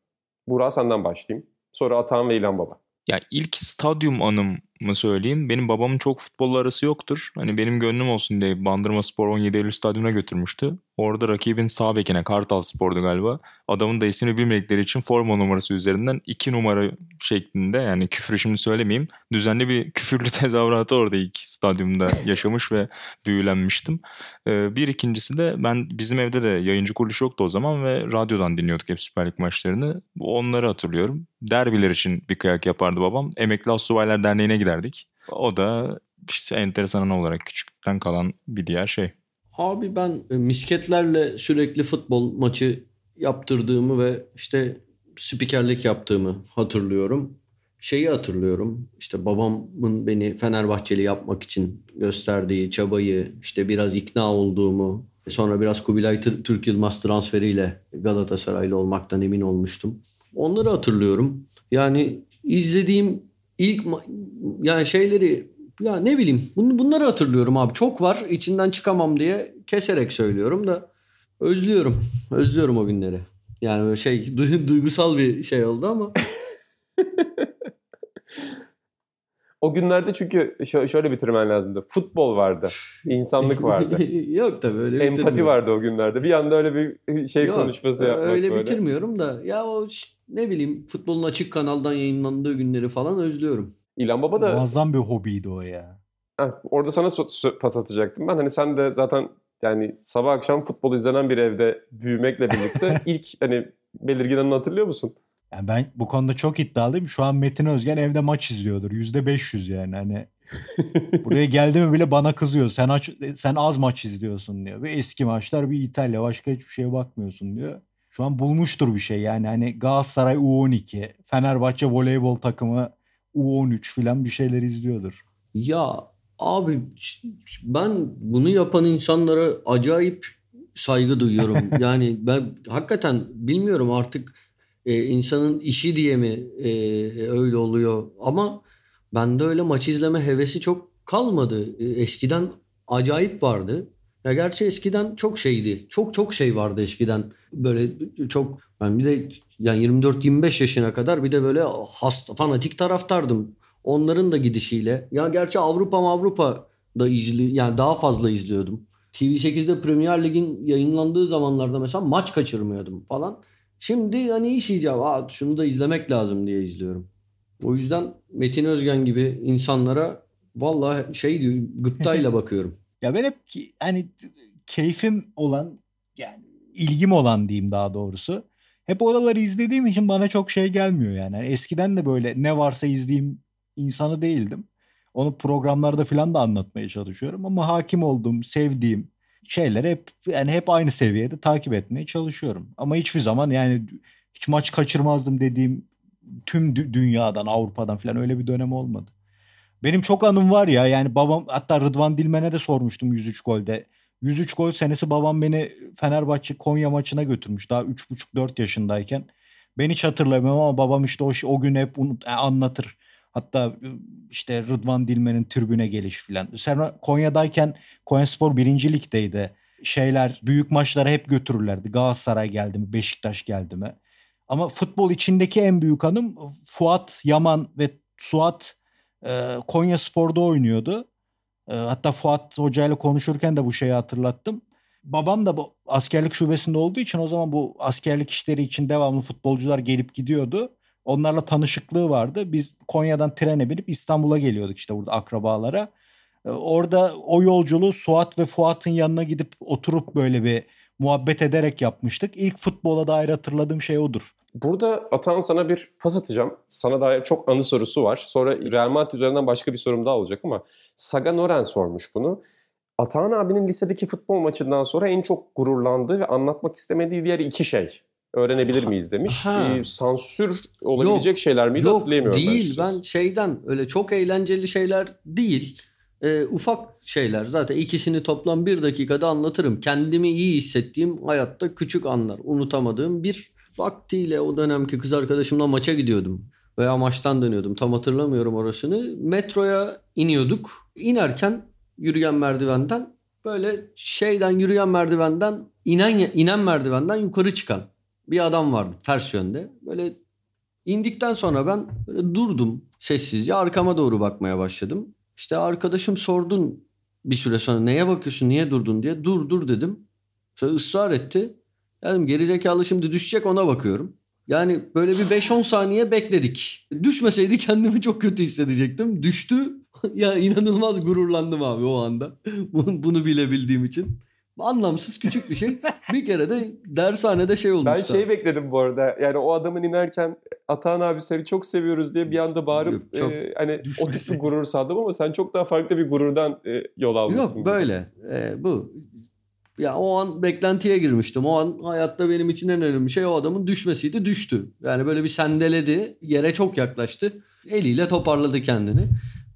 Burak senden başlayayım. Sonra Atan ve İlhan Baba. Ya ilk stadyum anımı söyleyeyim. Benim babamın çok futbolla arası yoktur. Hani benim gönlüm olsun diye Bandırma Spor 17 Eylül stadyumuna götürmüştü. Orada rakibin sağ bekine Kartal Spor'du galiba. Adamın da ismini bilmedikleri için forma numarası üzerinden 2 numara şeklinde yani küfürü şimdi söylemeyeyim. Düzenli bir küfürlü tezahüratı orada ilk stadyumda yaşamış ve büyülenmiştim. Ee, bir ikincisi de ben bizim evde de yayıncı kuruluş yoktu o zaman ve radyodan dinliyorduk hep Süper Lig maçlarını. Onları hatırlıyorum. Derbiler için bir kıyak yapardı babam. Emekli Asubaylar Derneği'ne giderdik. O da işte enteresan olarak küçükten kalan bir diğer şey. Abi ben e, misketlerle sürekli futbol maçı yaptırdığımı ve işte spikerlik yaptığımı hatırlıyorum. Şeyi hatırlıyorum. İşte babamın beni Fenerbahçeli yapmak için gösterdiği çabayı, işte biraz ikna olduğumu, sonra biraz Kubilay Türk Yılmaz transferiyle Galatasaraylı olmaktan emin olmuştum. Onları hatırlıyorum. Yani izlediğim ilk yani şeyleri ya ne bileyim bun, bunları hatırlıyorum abi. Çok var içinden çıkamam diye keserek söylüyorum da özlüyorum. Özlüyorum o günleri. Yani böyle şey duygusal bir şey oldu ama. o günlerde çünkü şöyle bitirmen lazımdı. Futbol vardı. insanlık vardı. Yok tabii öyle Empati vardı o günlerde. Bir anda öyle bir şey Yok, konuşması yapmak öyle böyle. bitirmiyorum da ya o ne bileyim futbolun açık kanaldan yayınlandığı günleri falan özlüyorum. İlhan Baba da... Muazzam bir hobiydi o ya. Heh, orada sana so- pas atacaktım ben. Hani sen de zaten yani sabah akşam futbol izlenen bir evde büyümekle birlikte ilk hani belirgin anını hatırlıyor musun? Yani ben bu konuda çok iddialıyım. Şu an Metin Özgen evde maç izliyordur. Yüzde 500 yani. Hani buraya geldi mi bile bana kızıyor. Sen aç, sen az maç izliyorsun diyor. Bir eski maçlar bir İtalya başka hiçbir şeye bakmıyorsun diyor. Şu an bulmuştur bir şey yani hani Galatasaray U12, Fenerbahçe voleybol takımı U13 filan bir şeyler izliyordur. Ya abi ben bunu yapan insanlara acayip saygı duyuyorum. yani ben hakikaten bilmiyorum artık e, insanın işi diye mi e, öyle oluyor ama bende öyle maç izleme hevesi çok kalmadı. E, eskiden acayip vardı. Ya gerçi eskiden çok şeydi. Çok çok şey vardı eskiden. Böyle çok ben bir de yani 24-25 yaşına kadar bir de böyle hasta fanatik taraftardım. Onların da gidişiyle. Ya gerçi Avrupa Avrupa da izli yani daha fazla izliyordum. TV8'de Premier Lig'in yayınlandığı zamanlarda mesela maç kaçırmıyordum falan. Şimdi hani iş icabı şunu da izlemek lazım diye izliyorum. O yüzden Metin Özgen gibi insanlara vallahi şey diyor gıptayla bakıyorum. ya ben hep hani keyfim olan yani ilgim olan diyeyim daha doğrusu. Hep oraları izlediğim için bana çok şey gelmiyor yani. yani eskiden de böyle ne varsa izleyeyim insanı değildim. Onu programlarda falan da anlatmaya çalışıyorum ama hakim olduğum, sevdiğim şeyler hep yani hep aynı seviyede takip etmeye çalışıyorum. Ama hiçbir zaman yani hiç maç kaçırmazdım dediğim tüm dünyadan, Avrupa'dan falan öyle bir dönem olmadı. Benim çok anım var ya yani babam hatta Rıdvan Dilmen'e de sormuştum 103 golde. 103 gol senesi babam beni Fenerbahçe Konya maçına götürmüş daha 3,5-4 yaşındayken. Ben hiç hatırlamıyorum ama babam işte o, o gün hep unut, anlatır. Hatta işte Rıdvan Dilmen'in tribüne gelişi filan. Sen Konya'dayken Konyaspor birinci ligdeydi. Şeyler büyük maçlara hep götürürlerdi. Galatasaray geldi mi, Beşiktaş geldi mi. Ama futbol içindeki en büyük anım Fuat Yaman ve Suat e, Konya Spor'da oynuyordu. E, hatta Fuat Hoca ile konuşurken de bu şeyi hatırlattım. Babam da bu askerlik şubesinde olduğu için o zaman bu askerlik işleri için devamlı futbolcular gelip gidiyordu. Onlarla tanışıklığı vardı. Biz Konya'dan trene binip İstanbul'a geliyorduk işte burada akrabalara. Ee, orada o yolculuğu Suat ve Fuat'ın yanına gidip oturup böyle bir muhabbet ederek yapmıştık. İlk futbola dair hatırladığım şey odur. Burada Atan sana bir pas atacağım. Sana dair çok anı sorusu var. Sonra Real Madrid üzerinden başka bir sorum daha olacak ama Saga Noren sormuş bunu. Atan abinin lisedeki futbol maçından sonra en çok gururlandığı ve anlatmak istemediği diğer iki şey öğrenebilir miyiz demiş. Ee, sansür olabilecek yok, şeyler miydi yok, hatırlayamıyorum. Değil ben, ben şeyden öyle çok eğlenceli şeyler değil. E, ufak şeyler zaten ikisini toplam bir dakikada anlatırım. Kendimi iyi hissettiğim hayatta küçük anlar unutamadığım bir vaktiyle o dönemki kız arkadaşımla maça gidiyordum. Veya maçtan dönüyordum tam hatırlamıyorum orasını. Metroya iniyorduk. İnerken yürüyen merdivenden böyle şeyden yürüyen merdivenden inen inen merdivenden yukarı çıkan bir adam vardı ters yönde. Böyle indikten sonra ben böyle durdum sessizce arkama doğru bakmaya başladım. İşte arkadaşım sordun bir süre sonra neye bakıyorsun niye durdun diye dur dur dedim. Sonra ısrar etti. Dedim gerizekalı şimdi düşecek ona bakıyorum. Yani böyle bir 5-10 saniye bekledik. Düşmeseydi kendimi çok kötü hissedecektim. Düştü. ya inanılmaz gururlandım abi o anda. Bunu bilebildiğim için. Anlamsız küçük bir şey. Bir kere de dershanede şey olmuştu. Ben şey bekledim bu arada. Yani o adamın inerken Atahan abi seni çok seviyoruz diye bir anda bağırıp Çok e, hani düşmesi. o tip bir gurur sandım ama sen çok daha farklı bir gururdan e, yol almışsın. Yok böyle. Ee, bu. Ya o an beklentiye girmiştim. O an hayatta benim için en önemli şey o adamın düşmesiydi. Düştü. Yani böyle bir sendeledi. Yere çok yaklaştı. Eliyle toparladı kendini.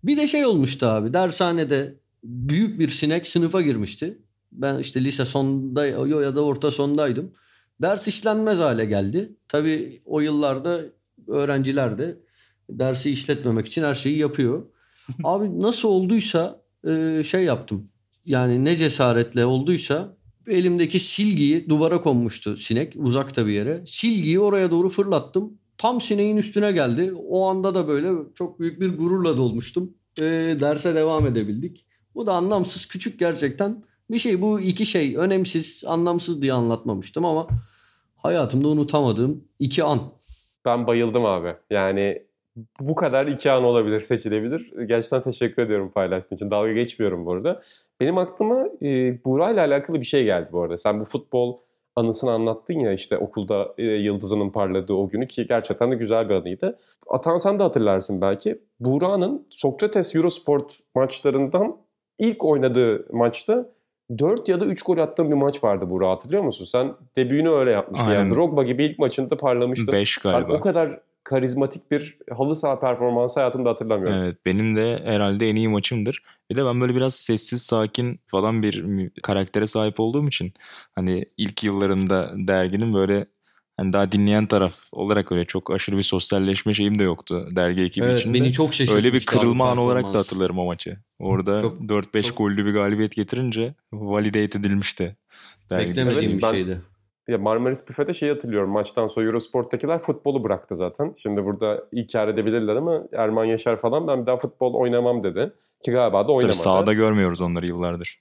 Bir de şey olmuştu abi. Dershanede büyük bir sinek sınıfa girmişti. Ben işte lise sonda ya da orta sondaydım. Ders işlenmez hale geldi. Tabii o yıllarda öğrenciler de dersi işletmemek için her şeyi yapıyor. Abi nasıl olduysa e, şey yaptım. Yani ne cesaretle olduysa elimdeki silgiyi duvara konmuştu sinek uzakta bir yere. Silgiyi oraya doğru fırlattım. Tam sineğin üstüne geldi. O anda da böyle çok büyük bir gururla dolmuştum. E, derse devam edebildik. Bu da anlamsız küçük gerçekten bir şey. Bu iki şey önemsiz, anlamsız diye anlatmamıştım ama hayatımda unutamadığım iki an. Ben bayıldım abi. Yani bu kadar iki an olabilir, seçilebilir. Gerçekten teşekkür ediyorum paylaştığın için. Dalga geçmiyorum bu arada. Benim aklıma e, Buğra ile alakalı bir şey geldi bu arada. Sen bu futbol anısını anlattın ya işte okulda e, yıldızının parladığı o günü ki gerçekten de güzel bir anıydı. Atan sen de hatırlarsın belki. Buğra'nın Sokrates Eurosport maçlarından ilk oynadığı maçta 4 ya da 3 gol attığın bir maç vardı Buğra hatırlıyor musun? Sen debüyünü öyle yapmıştın. Aynen. Yani Drogba gibi ilk maçında parlamıştın. 5 Ben galiba. o kadar karizmatik bir halı saha performansı hayatımda hatırlamıyorum. Evet benim de herhalde en iyi maçımdır. Bir de ben böyle biraz sessiz sakin falan bir karaktere sahip olduğum için hani ilk yıllarında derginin böyle hani daha dinleyen taraf olarak öyle çok aşırı bir sosyalleşme şeyim de yoktu dergi ekibi Evet, içinde. beni çok şaşırtmıştı. Öyle bir kırılma an olarak da hatırlarım o maçı. Orada Çok- 4-5 çok- gollü bir galibiyet getirince validate edilmişti. dergide. Beklemediğim Evet, bir ben- şeydi. Ya Marmaris Büfe'de şey hatırlıyorum. Maçtan sonra Eurosport'takiler futbolu bıraktı zaten. Şimdi burada inkar edebilirler ama Erman Yaşar falan ben bir daha futbol oynamam dedi. Ki galiba da Tabii oynamadı. sahada görmüyoruz onları yıllardır.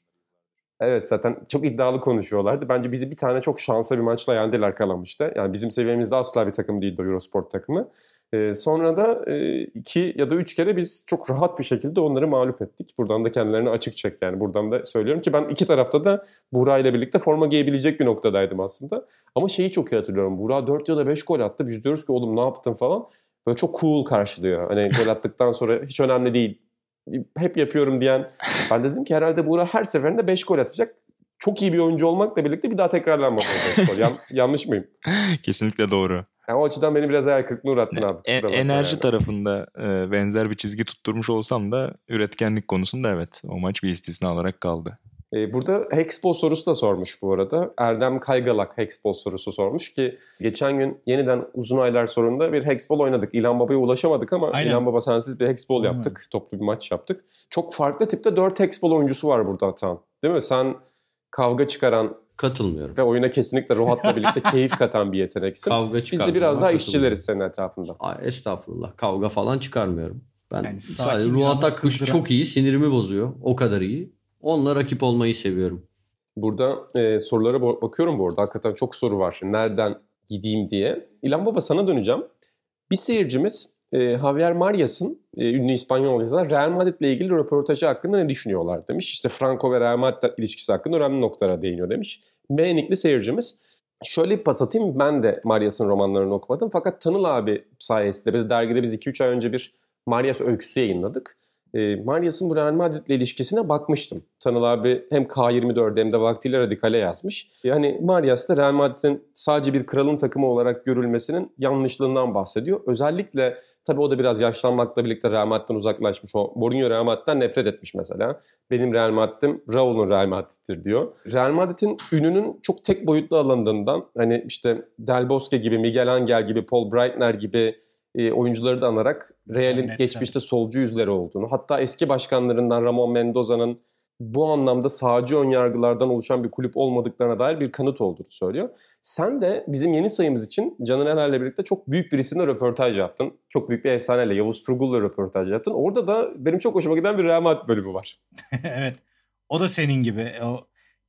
Evet zaten çok iddialı konuşuyorlardı. Bence bizi bir tane çok şanslı bir maçla yendiler Kalamış'ta. Yani bizim seviyemizde asla bir takım değildi o Eurosport takımı. Ee, sonra da e, iki ya da üç kere biz çok rahat bir şekilde onları mağlup ettik. Buradan da kendilerine açık çek yani. Buradan da söylüyorum ki ben iki tarafta da Buğra ile birlikte forma giyebilecek bir noktadaydım aslında. Ama şeyi çok iyi hatırlıyorum. Buğra 4 ya da 5 gol attı. Biz diyoruz ki oğlum ne yaptın falan. Böyle çok cool karşılıyor. Hani gol attıktan sonra hiç önemli değil. Hep yapıyorum diyen. Ben dedim ki herhalde Buğra her seferinde 5 gol atacak. Çok iyi bir oyuncu olmakla birlikte bir daha tekrarlanmaz. gol. Yan- yanlış mıyım? Kesinlikle doğru. Yani o açıdan beni biraz hayal kırıklığına uğrattın abi. E- Kusura bakma enerji yani. tarafında e, benzer bir çizgi tutturmuş olsam da üretkenlik konusunda evet o maç bir istisna olarak kaldı. Ee, burada Hexball sorusu da sormuş bu arada. Erdem Kaygalak Hexball sorusu sormuş ki geçen gün yeniden uzun aylar sonunda bir Hexball oynadık. İlhan Baba'ya ulaşamadık ama Aynen. İlhan Baba sensiz bir Hexball Aynen. yaptık. Toplu bir maç yaptık. Çok farklı tipte 4 Hexball oyuncusu var burada Atan. Değil mi? Sen kavga çıkaran Katılmıyorum. ve oyuna kesinlikle Ruhat'la birlikte keyif katan bir yeteneksin. Kavga Biz de çıkarmıyorum, biraz daha işçileriz senin etrafında. Ay, estağfurullah. Kavga falan çıkarmıyorum. Ben Yani sadece Akkuş kızdıran- çok iyi. Sinirimi bozuyor. O kadar iyi. Onunla rakip olmayı seviyorum. Burada e, sorulara bakıyorum bu arada. Hakikaten çok soru var. Nereden gideyim diye. İlhan Baba sana döneceğim. Bir seyircimiz e, Javier Marias'ın e, ünlü İspanyol yazar Real Madrid ile ilgili röportajı hakkında ne düşünüyorlar demiş. İşte Franco ve Real Madrid ilişkisi hakkında önemli noktalara değiniyor demiş. Beğenikli seyircimiz. Şöyle bir pas atayım. Ben de Marias'ın romanlarını okumadım. Fakat Tanıl abi sayesinde bir de dergide biz 2-3 ay önce bir Marias öyküsü yayınladık. E, Marias'ın bu Real Madrid'le ilişkisine bakmıştım. Tanıl abi hem K24'de hem de vaktiyle Radikal'e yazmış. Yani Marias da Real Madrid'in sadece bir kralın takımı olarak görülmesinin yanlışlığından bahsediyor. Özellikle tabii o da biraz yaşlanmakla birlikte Real Madrid'den uzaklaşmış. O Mourinho Real Madrid'den nefret etmiş mesela. Benim Real Madrid'im Raul'un Real Madrid'dir diyor. Real Madrid'in ününün çok tek boyutlu alındığından hani işte Del Bosque gibi, Miguel Angel gibi, Paul Breitner gibi e, oyuncuları da anarak Real'in Net geçmişte solcu yüzleri olduğunu, hatta eski başkanlarından Ramon Mendoza'nın bu anlamda sağcı önyargılardan oluşan bir kulüp olmadıklarına dair bir kanıt olduğunu söylüyor. Sen de bizim yeni sayımız için Caner Ener'le birlikte çok büyük birisine röportaj yaptın. Çok büyük bir efsaneyle, Yavuz Turgul'la röportaj yaptın. Orada da benim çok hoşuma giden bir Real bölümü var. evet. O da senin gibi. O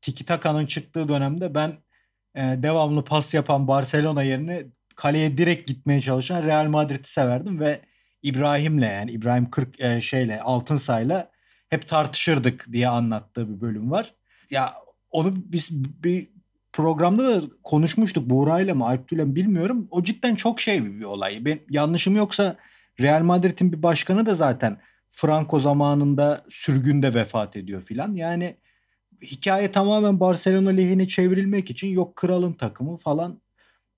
Tiki Taka'nın çıktığı dönemde ben e, devamlı pas yapan Barcelona yerine kaleye direkt gitmeye çalışan Real Madrid'i severdim ve İbrahim'le yani İbrahim 40 e, şeyle Altınsay'la hep tartışırdık diye anlattığı bir bölüm var. Ya onu biz bir programda da konuşmuştuk Buğra'yla mı Alptü'yle mi bilmiyorum. O cidden çok şey bir, olay. Ben, yanlışım yoksa Real Madrid'in bir başkanı da zaten Franco zamanında sürgünde vefat ediyor filan. Yani hikaye tamamen Barcelona lehine çevrilmek için yok kralın takımı falan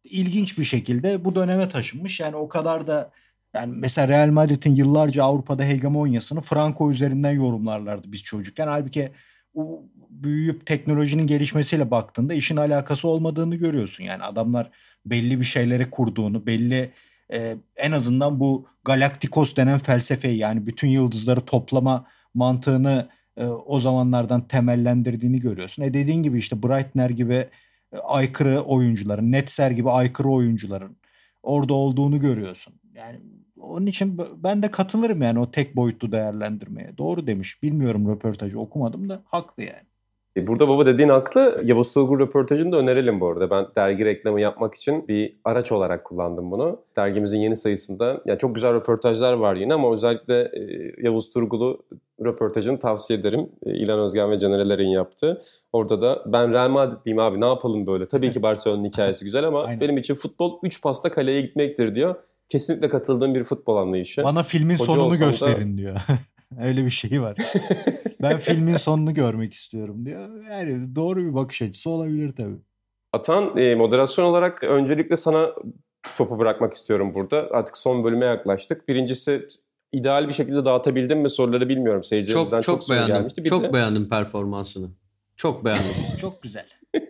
ilginç bir şekilde bu döneme taşınmış. Yani o kadar da yani mesela Real Madrid'in yıllarca Avrupa'da hegemonyasını Franco üzerinden yorumlarlardı biz çocukken. Halbuki o büyüyüp teknolojinin gelişmesiyle baktığında işin alakası olmadığını görüyorsun. Yani adamlar belli bir şeyleri kurduğunu, belli e, en azından bu Galaktikos denen felsefeyi yani bütün yıldızları toplama mantığını e, o zamanlardan temellendirdiğini görüyorsun. E dediğin gibi işte Breitner gibi aykırı oyuncuların, Netzer gibi aykırı oyuncuların orada olduğunu görüyorsun. Yani onun için ben de katılırım yani o tek boyutlu değerlendirmeye. Doğru demiş. Bilmiyorum röportajı okumadım da haklı yani. E, burada baba dediğin haklı. Yavuz Tulgur röportajını da önerelim bu arada. Ben dergi reklamı yapmak için bir araç olarak kullandım bunu. Dergimizin yeni sayısında yani çok güzel röportajlar var yine ama özellikle e, Yavuz Turgul'u röportajını tavsiye ederim. E, İlhan Özgen ve Caner Eler'in yaptığı. Orada da ben Real Madrid'liyim abi ne yapalım böyle. Tabii ki Barcelona'nın hikayesi güzel ama benim için futbol 3 pasta kaleye gitmektir diyor. Kesinlikle katıldığım bir futbol anlayışı. Bana filmin Hoca sonunu gösterin da... diyor. Öyle bir şey var. ben filmin sonunu görmek istiyorum diyor. Yani doğru bir bakış açısı olabilir tabii. Atan e, moderasyon olarak öncelikle sana topu bırakmak istiyorum burada. Artık son bölüme yaklaştık. Birincisi ideal bir şekilde dağıtabildim mi soruları bilmiyorum. Seyircilerimizden çok, çok, çok beğendim. gelmişti. Bir çok de... beğendim performansını. Çok beğendim. çok güzel.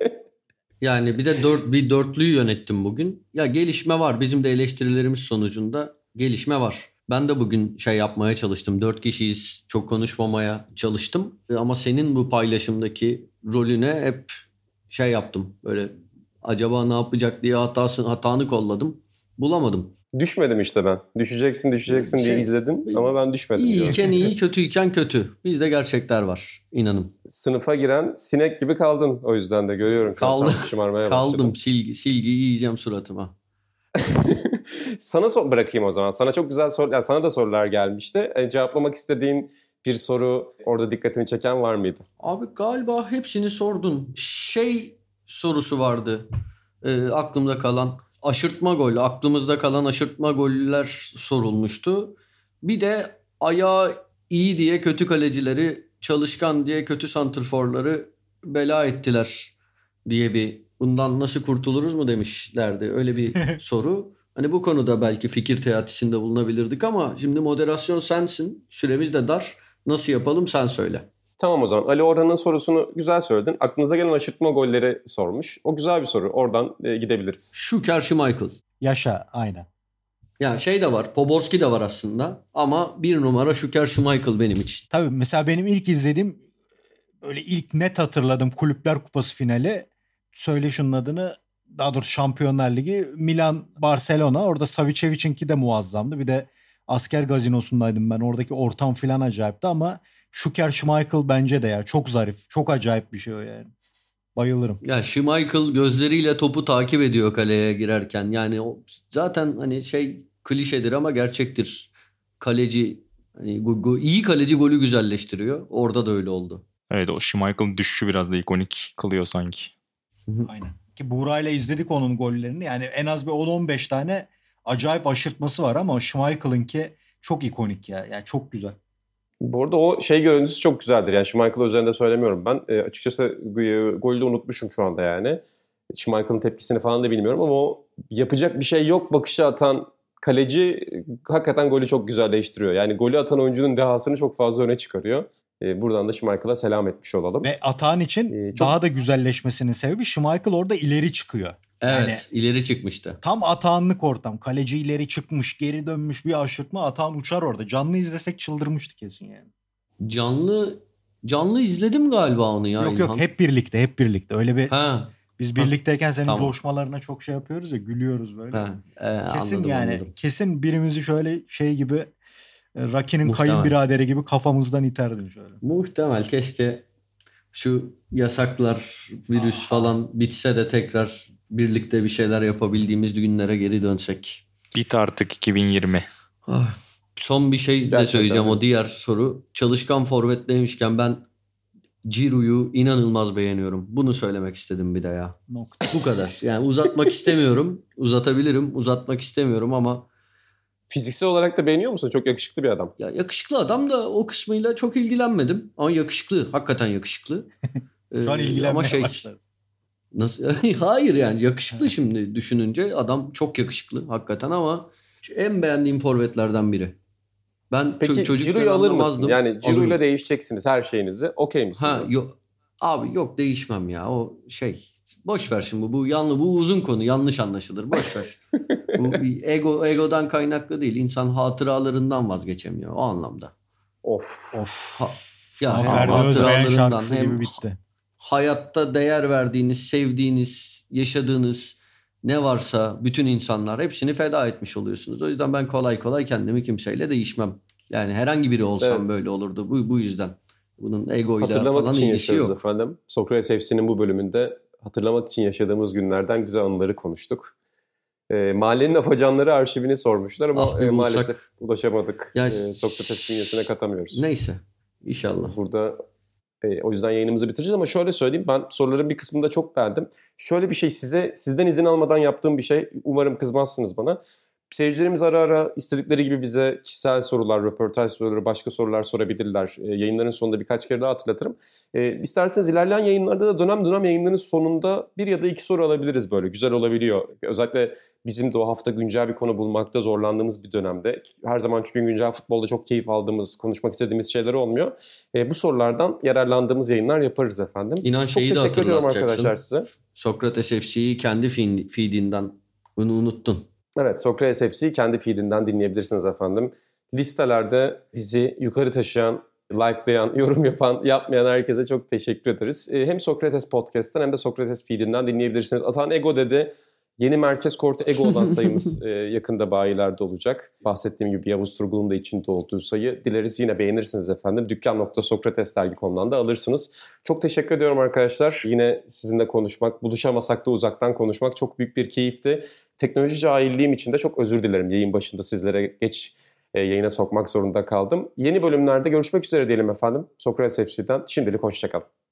Yani bir de dört, bir dörtlüyü yönettim bugün. Ya gelişme var. Bizim de eleştirilerimiz sonucunda gelişme var. Ben de bugün şey yapmaya çalıştım. Dört kişiyiz. Çok konuşmamaya çalıştım. Ama senin bu paylaşımdaki rolüne hep şey yaptım. Böyle acaba ne yapacak diye hatasını, hatanı kolladım. Bulamadım. Düşmedim işte ben. Düşeceksin düşeceksin şey, diye izledim ama ben düşmedim. İyiyken iyi, kötüyken kötü. Bizde gerçekler var. inanın. Sınıfa giren sinek gibi kaldın o yüzden de görüyorum. Kaldım. Kaldım. Silgi, silgi yiyeceğim suratıma. sana so bırakayım o zaman. Sana çok güzel soru, yani sana da sorular gelmişti. E, cevaplamak istediğin bir soru orada dikkatini çeken var mıydı? Abi galiba hepsini sordun. Şey sorusu vardı e, aklımda kalan. Aşırtma gol, aklımızda kalan aşırtma goller sorulmuştu. Bir de ayağı iyi diye kötü kalecileri, çalışkan diye kötü santrforları bela ettiler diye bir bundan nasıl kurtuluruz mu demişlerdi. Öyle bir soru. Hani bu konuda belki fikir teatisinde bulunabilirdik ama şimdi moderasyon sensin. Süremiz de dar. Nasıl yapalım sen söyle. Tamam o zaman. Ali Orhan'ın sorusunu güzel söyledin. Aklınıza gelen aşırtma golleri sormuş. O güzel bir soru. Oradan e, gidebiliriz. Şu Kerşi Michael. Yaşa aynen. Yani şey de var. Poborski de var aslında. Ama bir numara şu Kerşi Michael benim için. Tabii mesela benim ilk izlediğim öyle ilk net hatırladım Kulüpler Kupası finali. Söyle şunun adını daha doğrusu Şampiyonlar Ligi Milan Barcelona orada Savicevic'inki de muazzamdı. Bir de asker gazinosundaydım ben. Oradaki ortam filan acayipti ama Şuker Schmeichel bence de ya çok zarif. Çok acayip bir şey o yani. Bayılırım. Ya Schmeichel gözleriyle topu takip ediyor kaleye girerken. Yani o zaten hani şey klişedir ama gerçektir. Kaleci hani go, iyi kaleci golü güzelleştiriyor. Orada da öyle oldu. Evet o Schmeichel'ın düşüşü biraz da ikonik kılıyor sanki. Aynen. Ki Buğra'yla izledik onun gollerini. Yani en az bir 10-15 tane acayip aşırtması var ama Schmeichel'ınki çok ikonik ya. Yani çok güzel. Bu arada o şey görüntüsü çok güzeldir. Yani Schmeichel üzerinde söylemiyorum ben. E, açıkçası e, golü de unutmuşum şu anda yani. Schmeichel'ın tepkisini falan da bilmiyorum ama o yapacak bir şey yok bakışı atan kaleci hakikaten golü çok güzelleştiriyor. Yani golü atan oyuncunun dehasını çok fazla öne çıkarıyor. E, buradan da Schmeichel'a selam etmiş olalım. Ve Atan için e, çok... daha da güzelleşmesinin sebebi Schmeichel orada ileri çıkıyor. Evet yani, ileri çıkmıştı. Tam Atanlık ortam. Kaleci ileri çıkmış geri dönmüş bir aşırtma Atan uçar orada. Canlı izlesek çıldırmıştı kesin yani. Canlı canlı izledim galiba onu ya. Yok yok hep birlikte hep birlikte. Öyle bir ha. Biz birlikteyken senin tamam. coşmalarına çok şey yapıyoruz ya gülüyoruz böyle. Ha, e, kesin anladım, yani anladım. kesin birimizi şöyle şey gibi Rocky'nin kayınbiraderi gibi kafamızdan iterdin şöyle. Muhtemel. Keşke Şu yasaklar, virüs falan bitse de tekrar birlikte bir şeyler yapabildiğimiz günlere geri dönsek. Bit artık 2020. Ah, Son bir şey de söyleyeceğim öyle. o diğer soru. Çalışkan forvet demişken ben Ciro'yu inanılmaz beğeniyorum. Bunu söylemek istedim bir de ya. Nokta. Bu kadar. Yani uzatmak istemiyorum. Uzatabilirim. Uzatmak istemiyorum ama Fiziksel olarak da beğeniyor musun? Çok yakışıklı bir adam. ya yakışıklı adam da o kısmıyla çok ilgilenmedim. Ama yakışıklı. Hakikaten yakışıklı. Şu an Ee, ilgilenmeye ama şey, başladı. Nasıl? Hayır yani yakışıklı şimdi düşününce adam çok yakışıklı hakikaten ama en beğendiğim forvetlerden biri. Ben Peki Ciro'yu alır mısın? Yani Ciro'yla değişeceksiniz her şeyinizi. Okey misin? Ha yok. Abi yok değişmem ya. O şey boş ver şimdi bu yanlı bu uzun konu yanlış anlaşılır. Boş ver. bu bir ego egodan kaynaklı değil. İnsan hatıralarından vazgeçemiyor o anlamda. Of. Of. Ha, ya hem Ferdi hatıralarından hem gibi bitti. hayatta değer verdiğiniz, sevdiğiniz, yaşadığınız ne varsa bütün insanlar hepsini feda etmiş oluyorsunuz. O yüzden ben kolay kolay kendimi kimseyle değişmem. Yani herhangi biri olsam Evet. böyle olurdu. Bu, bu yüzden. Bunun egoyla Hatırlamak falan için ilgisi yok. efendim. Sokrates hepsinin bu bölümünde hatırlamak için yaşadığımız günlerden güzel anıları konuştuk. E, mahallenin afacanları arşivini sormuşlar ama Ah, e, bulsak. maalesef ulaşamadık. Ya- E, Sokrates bünyesine katamıyoruz. Neyse. İnşallah. Burada e, o yüzden yayınımızı bitireceğiz ama şöyle söyleyeyim ben soruların bir kısmını da çok beğendim. Şöyle bir şey size sizden izin almadan yaptığım bir şey umarım kızmazsınız bana. Seyircilerimiz ara ara istedikleri gibi bize kişisel sorular, röportaj soruları, başka sorular sorabilirler. E, yayınların sonunda birkaç kere daha hatırlatırım. E, isterseniz ilerleyen yayınlarda da dönem dönem yayınların sonunda bir ya da iki soru alabiliriz böyle. Güzel olabiliyor. Özellikle bizim de o hafta güncel bir konu bulmakta zorlandığımız bir dönemde. Her zaman çünkü güncel futbolda çok keyif aldığımız, konuşmak istediğimiz şeyler olmuyor. E, bu sorulardan yararlandığımız yayınlar yaparız efendim. İnan Çok teşekkür ediyorum arkadaşlar size. Sokrates FC'yi kendi feed- feedinden bunu unuttun. Evet Sokrates hepsi kendi feedinden dinleyebilirsiniz efendim. Listelerde bizi yukarı taşıyan, likelayan, yorum yapan, yapmayan herkese çok teşekkür ederiz. E, hem Sokrates Podcast'ten hem de Sokrates feedinden dinleyebilirsiniz. Atan Ego dedi. Yeni merkez kortu Ego olan sayımız e, yakında bayilerde olacak. Bahsettiğim gibi Yavuz Turgul'un da içinde olduğu sayı. Dileriz yine beğenirsiniz efendim. Dükkan.sokratesdergi.com'dan da alırsınız. Çok teşekkür ediyorum arkadaşlar. Yine sizinle konuşmak, buluşamasak da uzaktan konuşmak çok büyük bir keyifti. Teknoloji cahilliğim için de çok özür dilerim. Yayın başında sizlere geç e, yayına sokmak zorunda kaldım. Yeni bölümlerde görüşmek üzere diyelim efendim. Sokrates FC'den şimdilik hoşçakalın.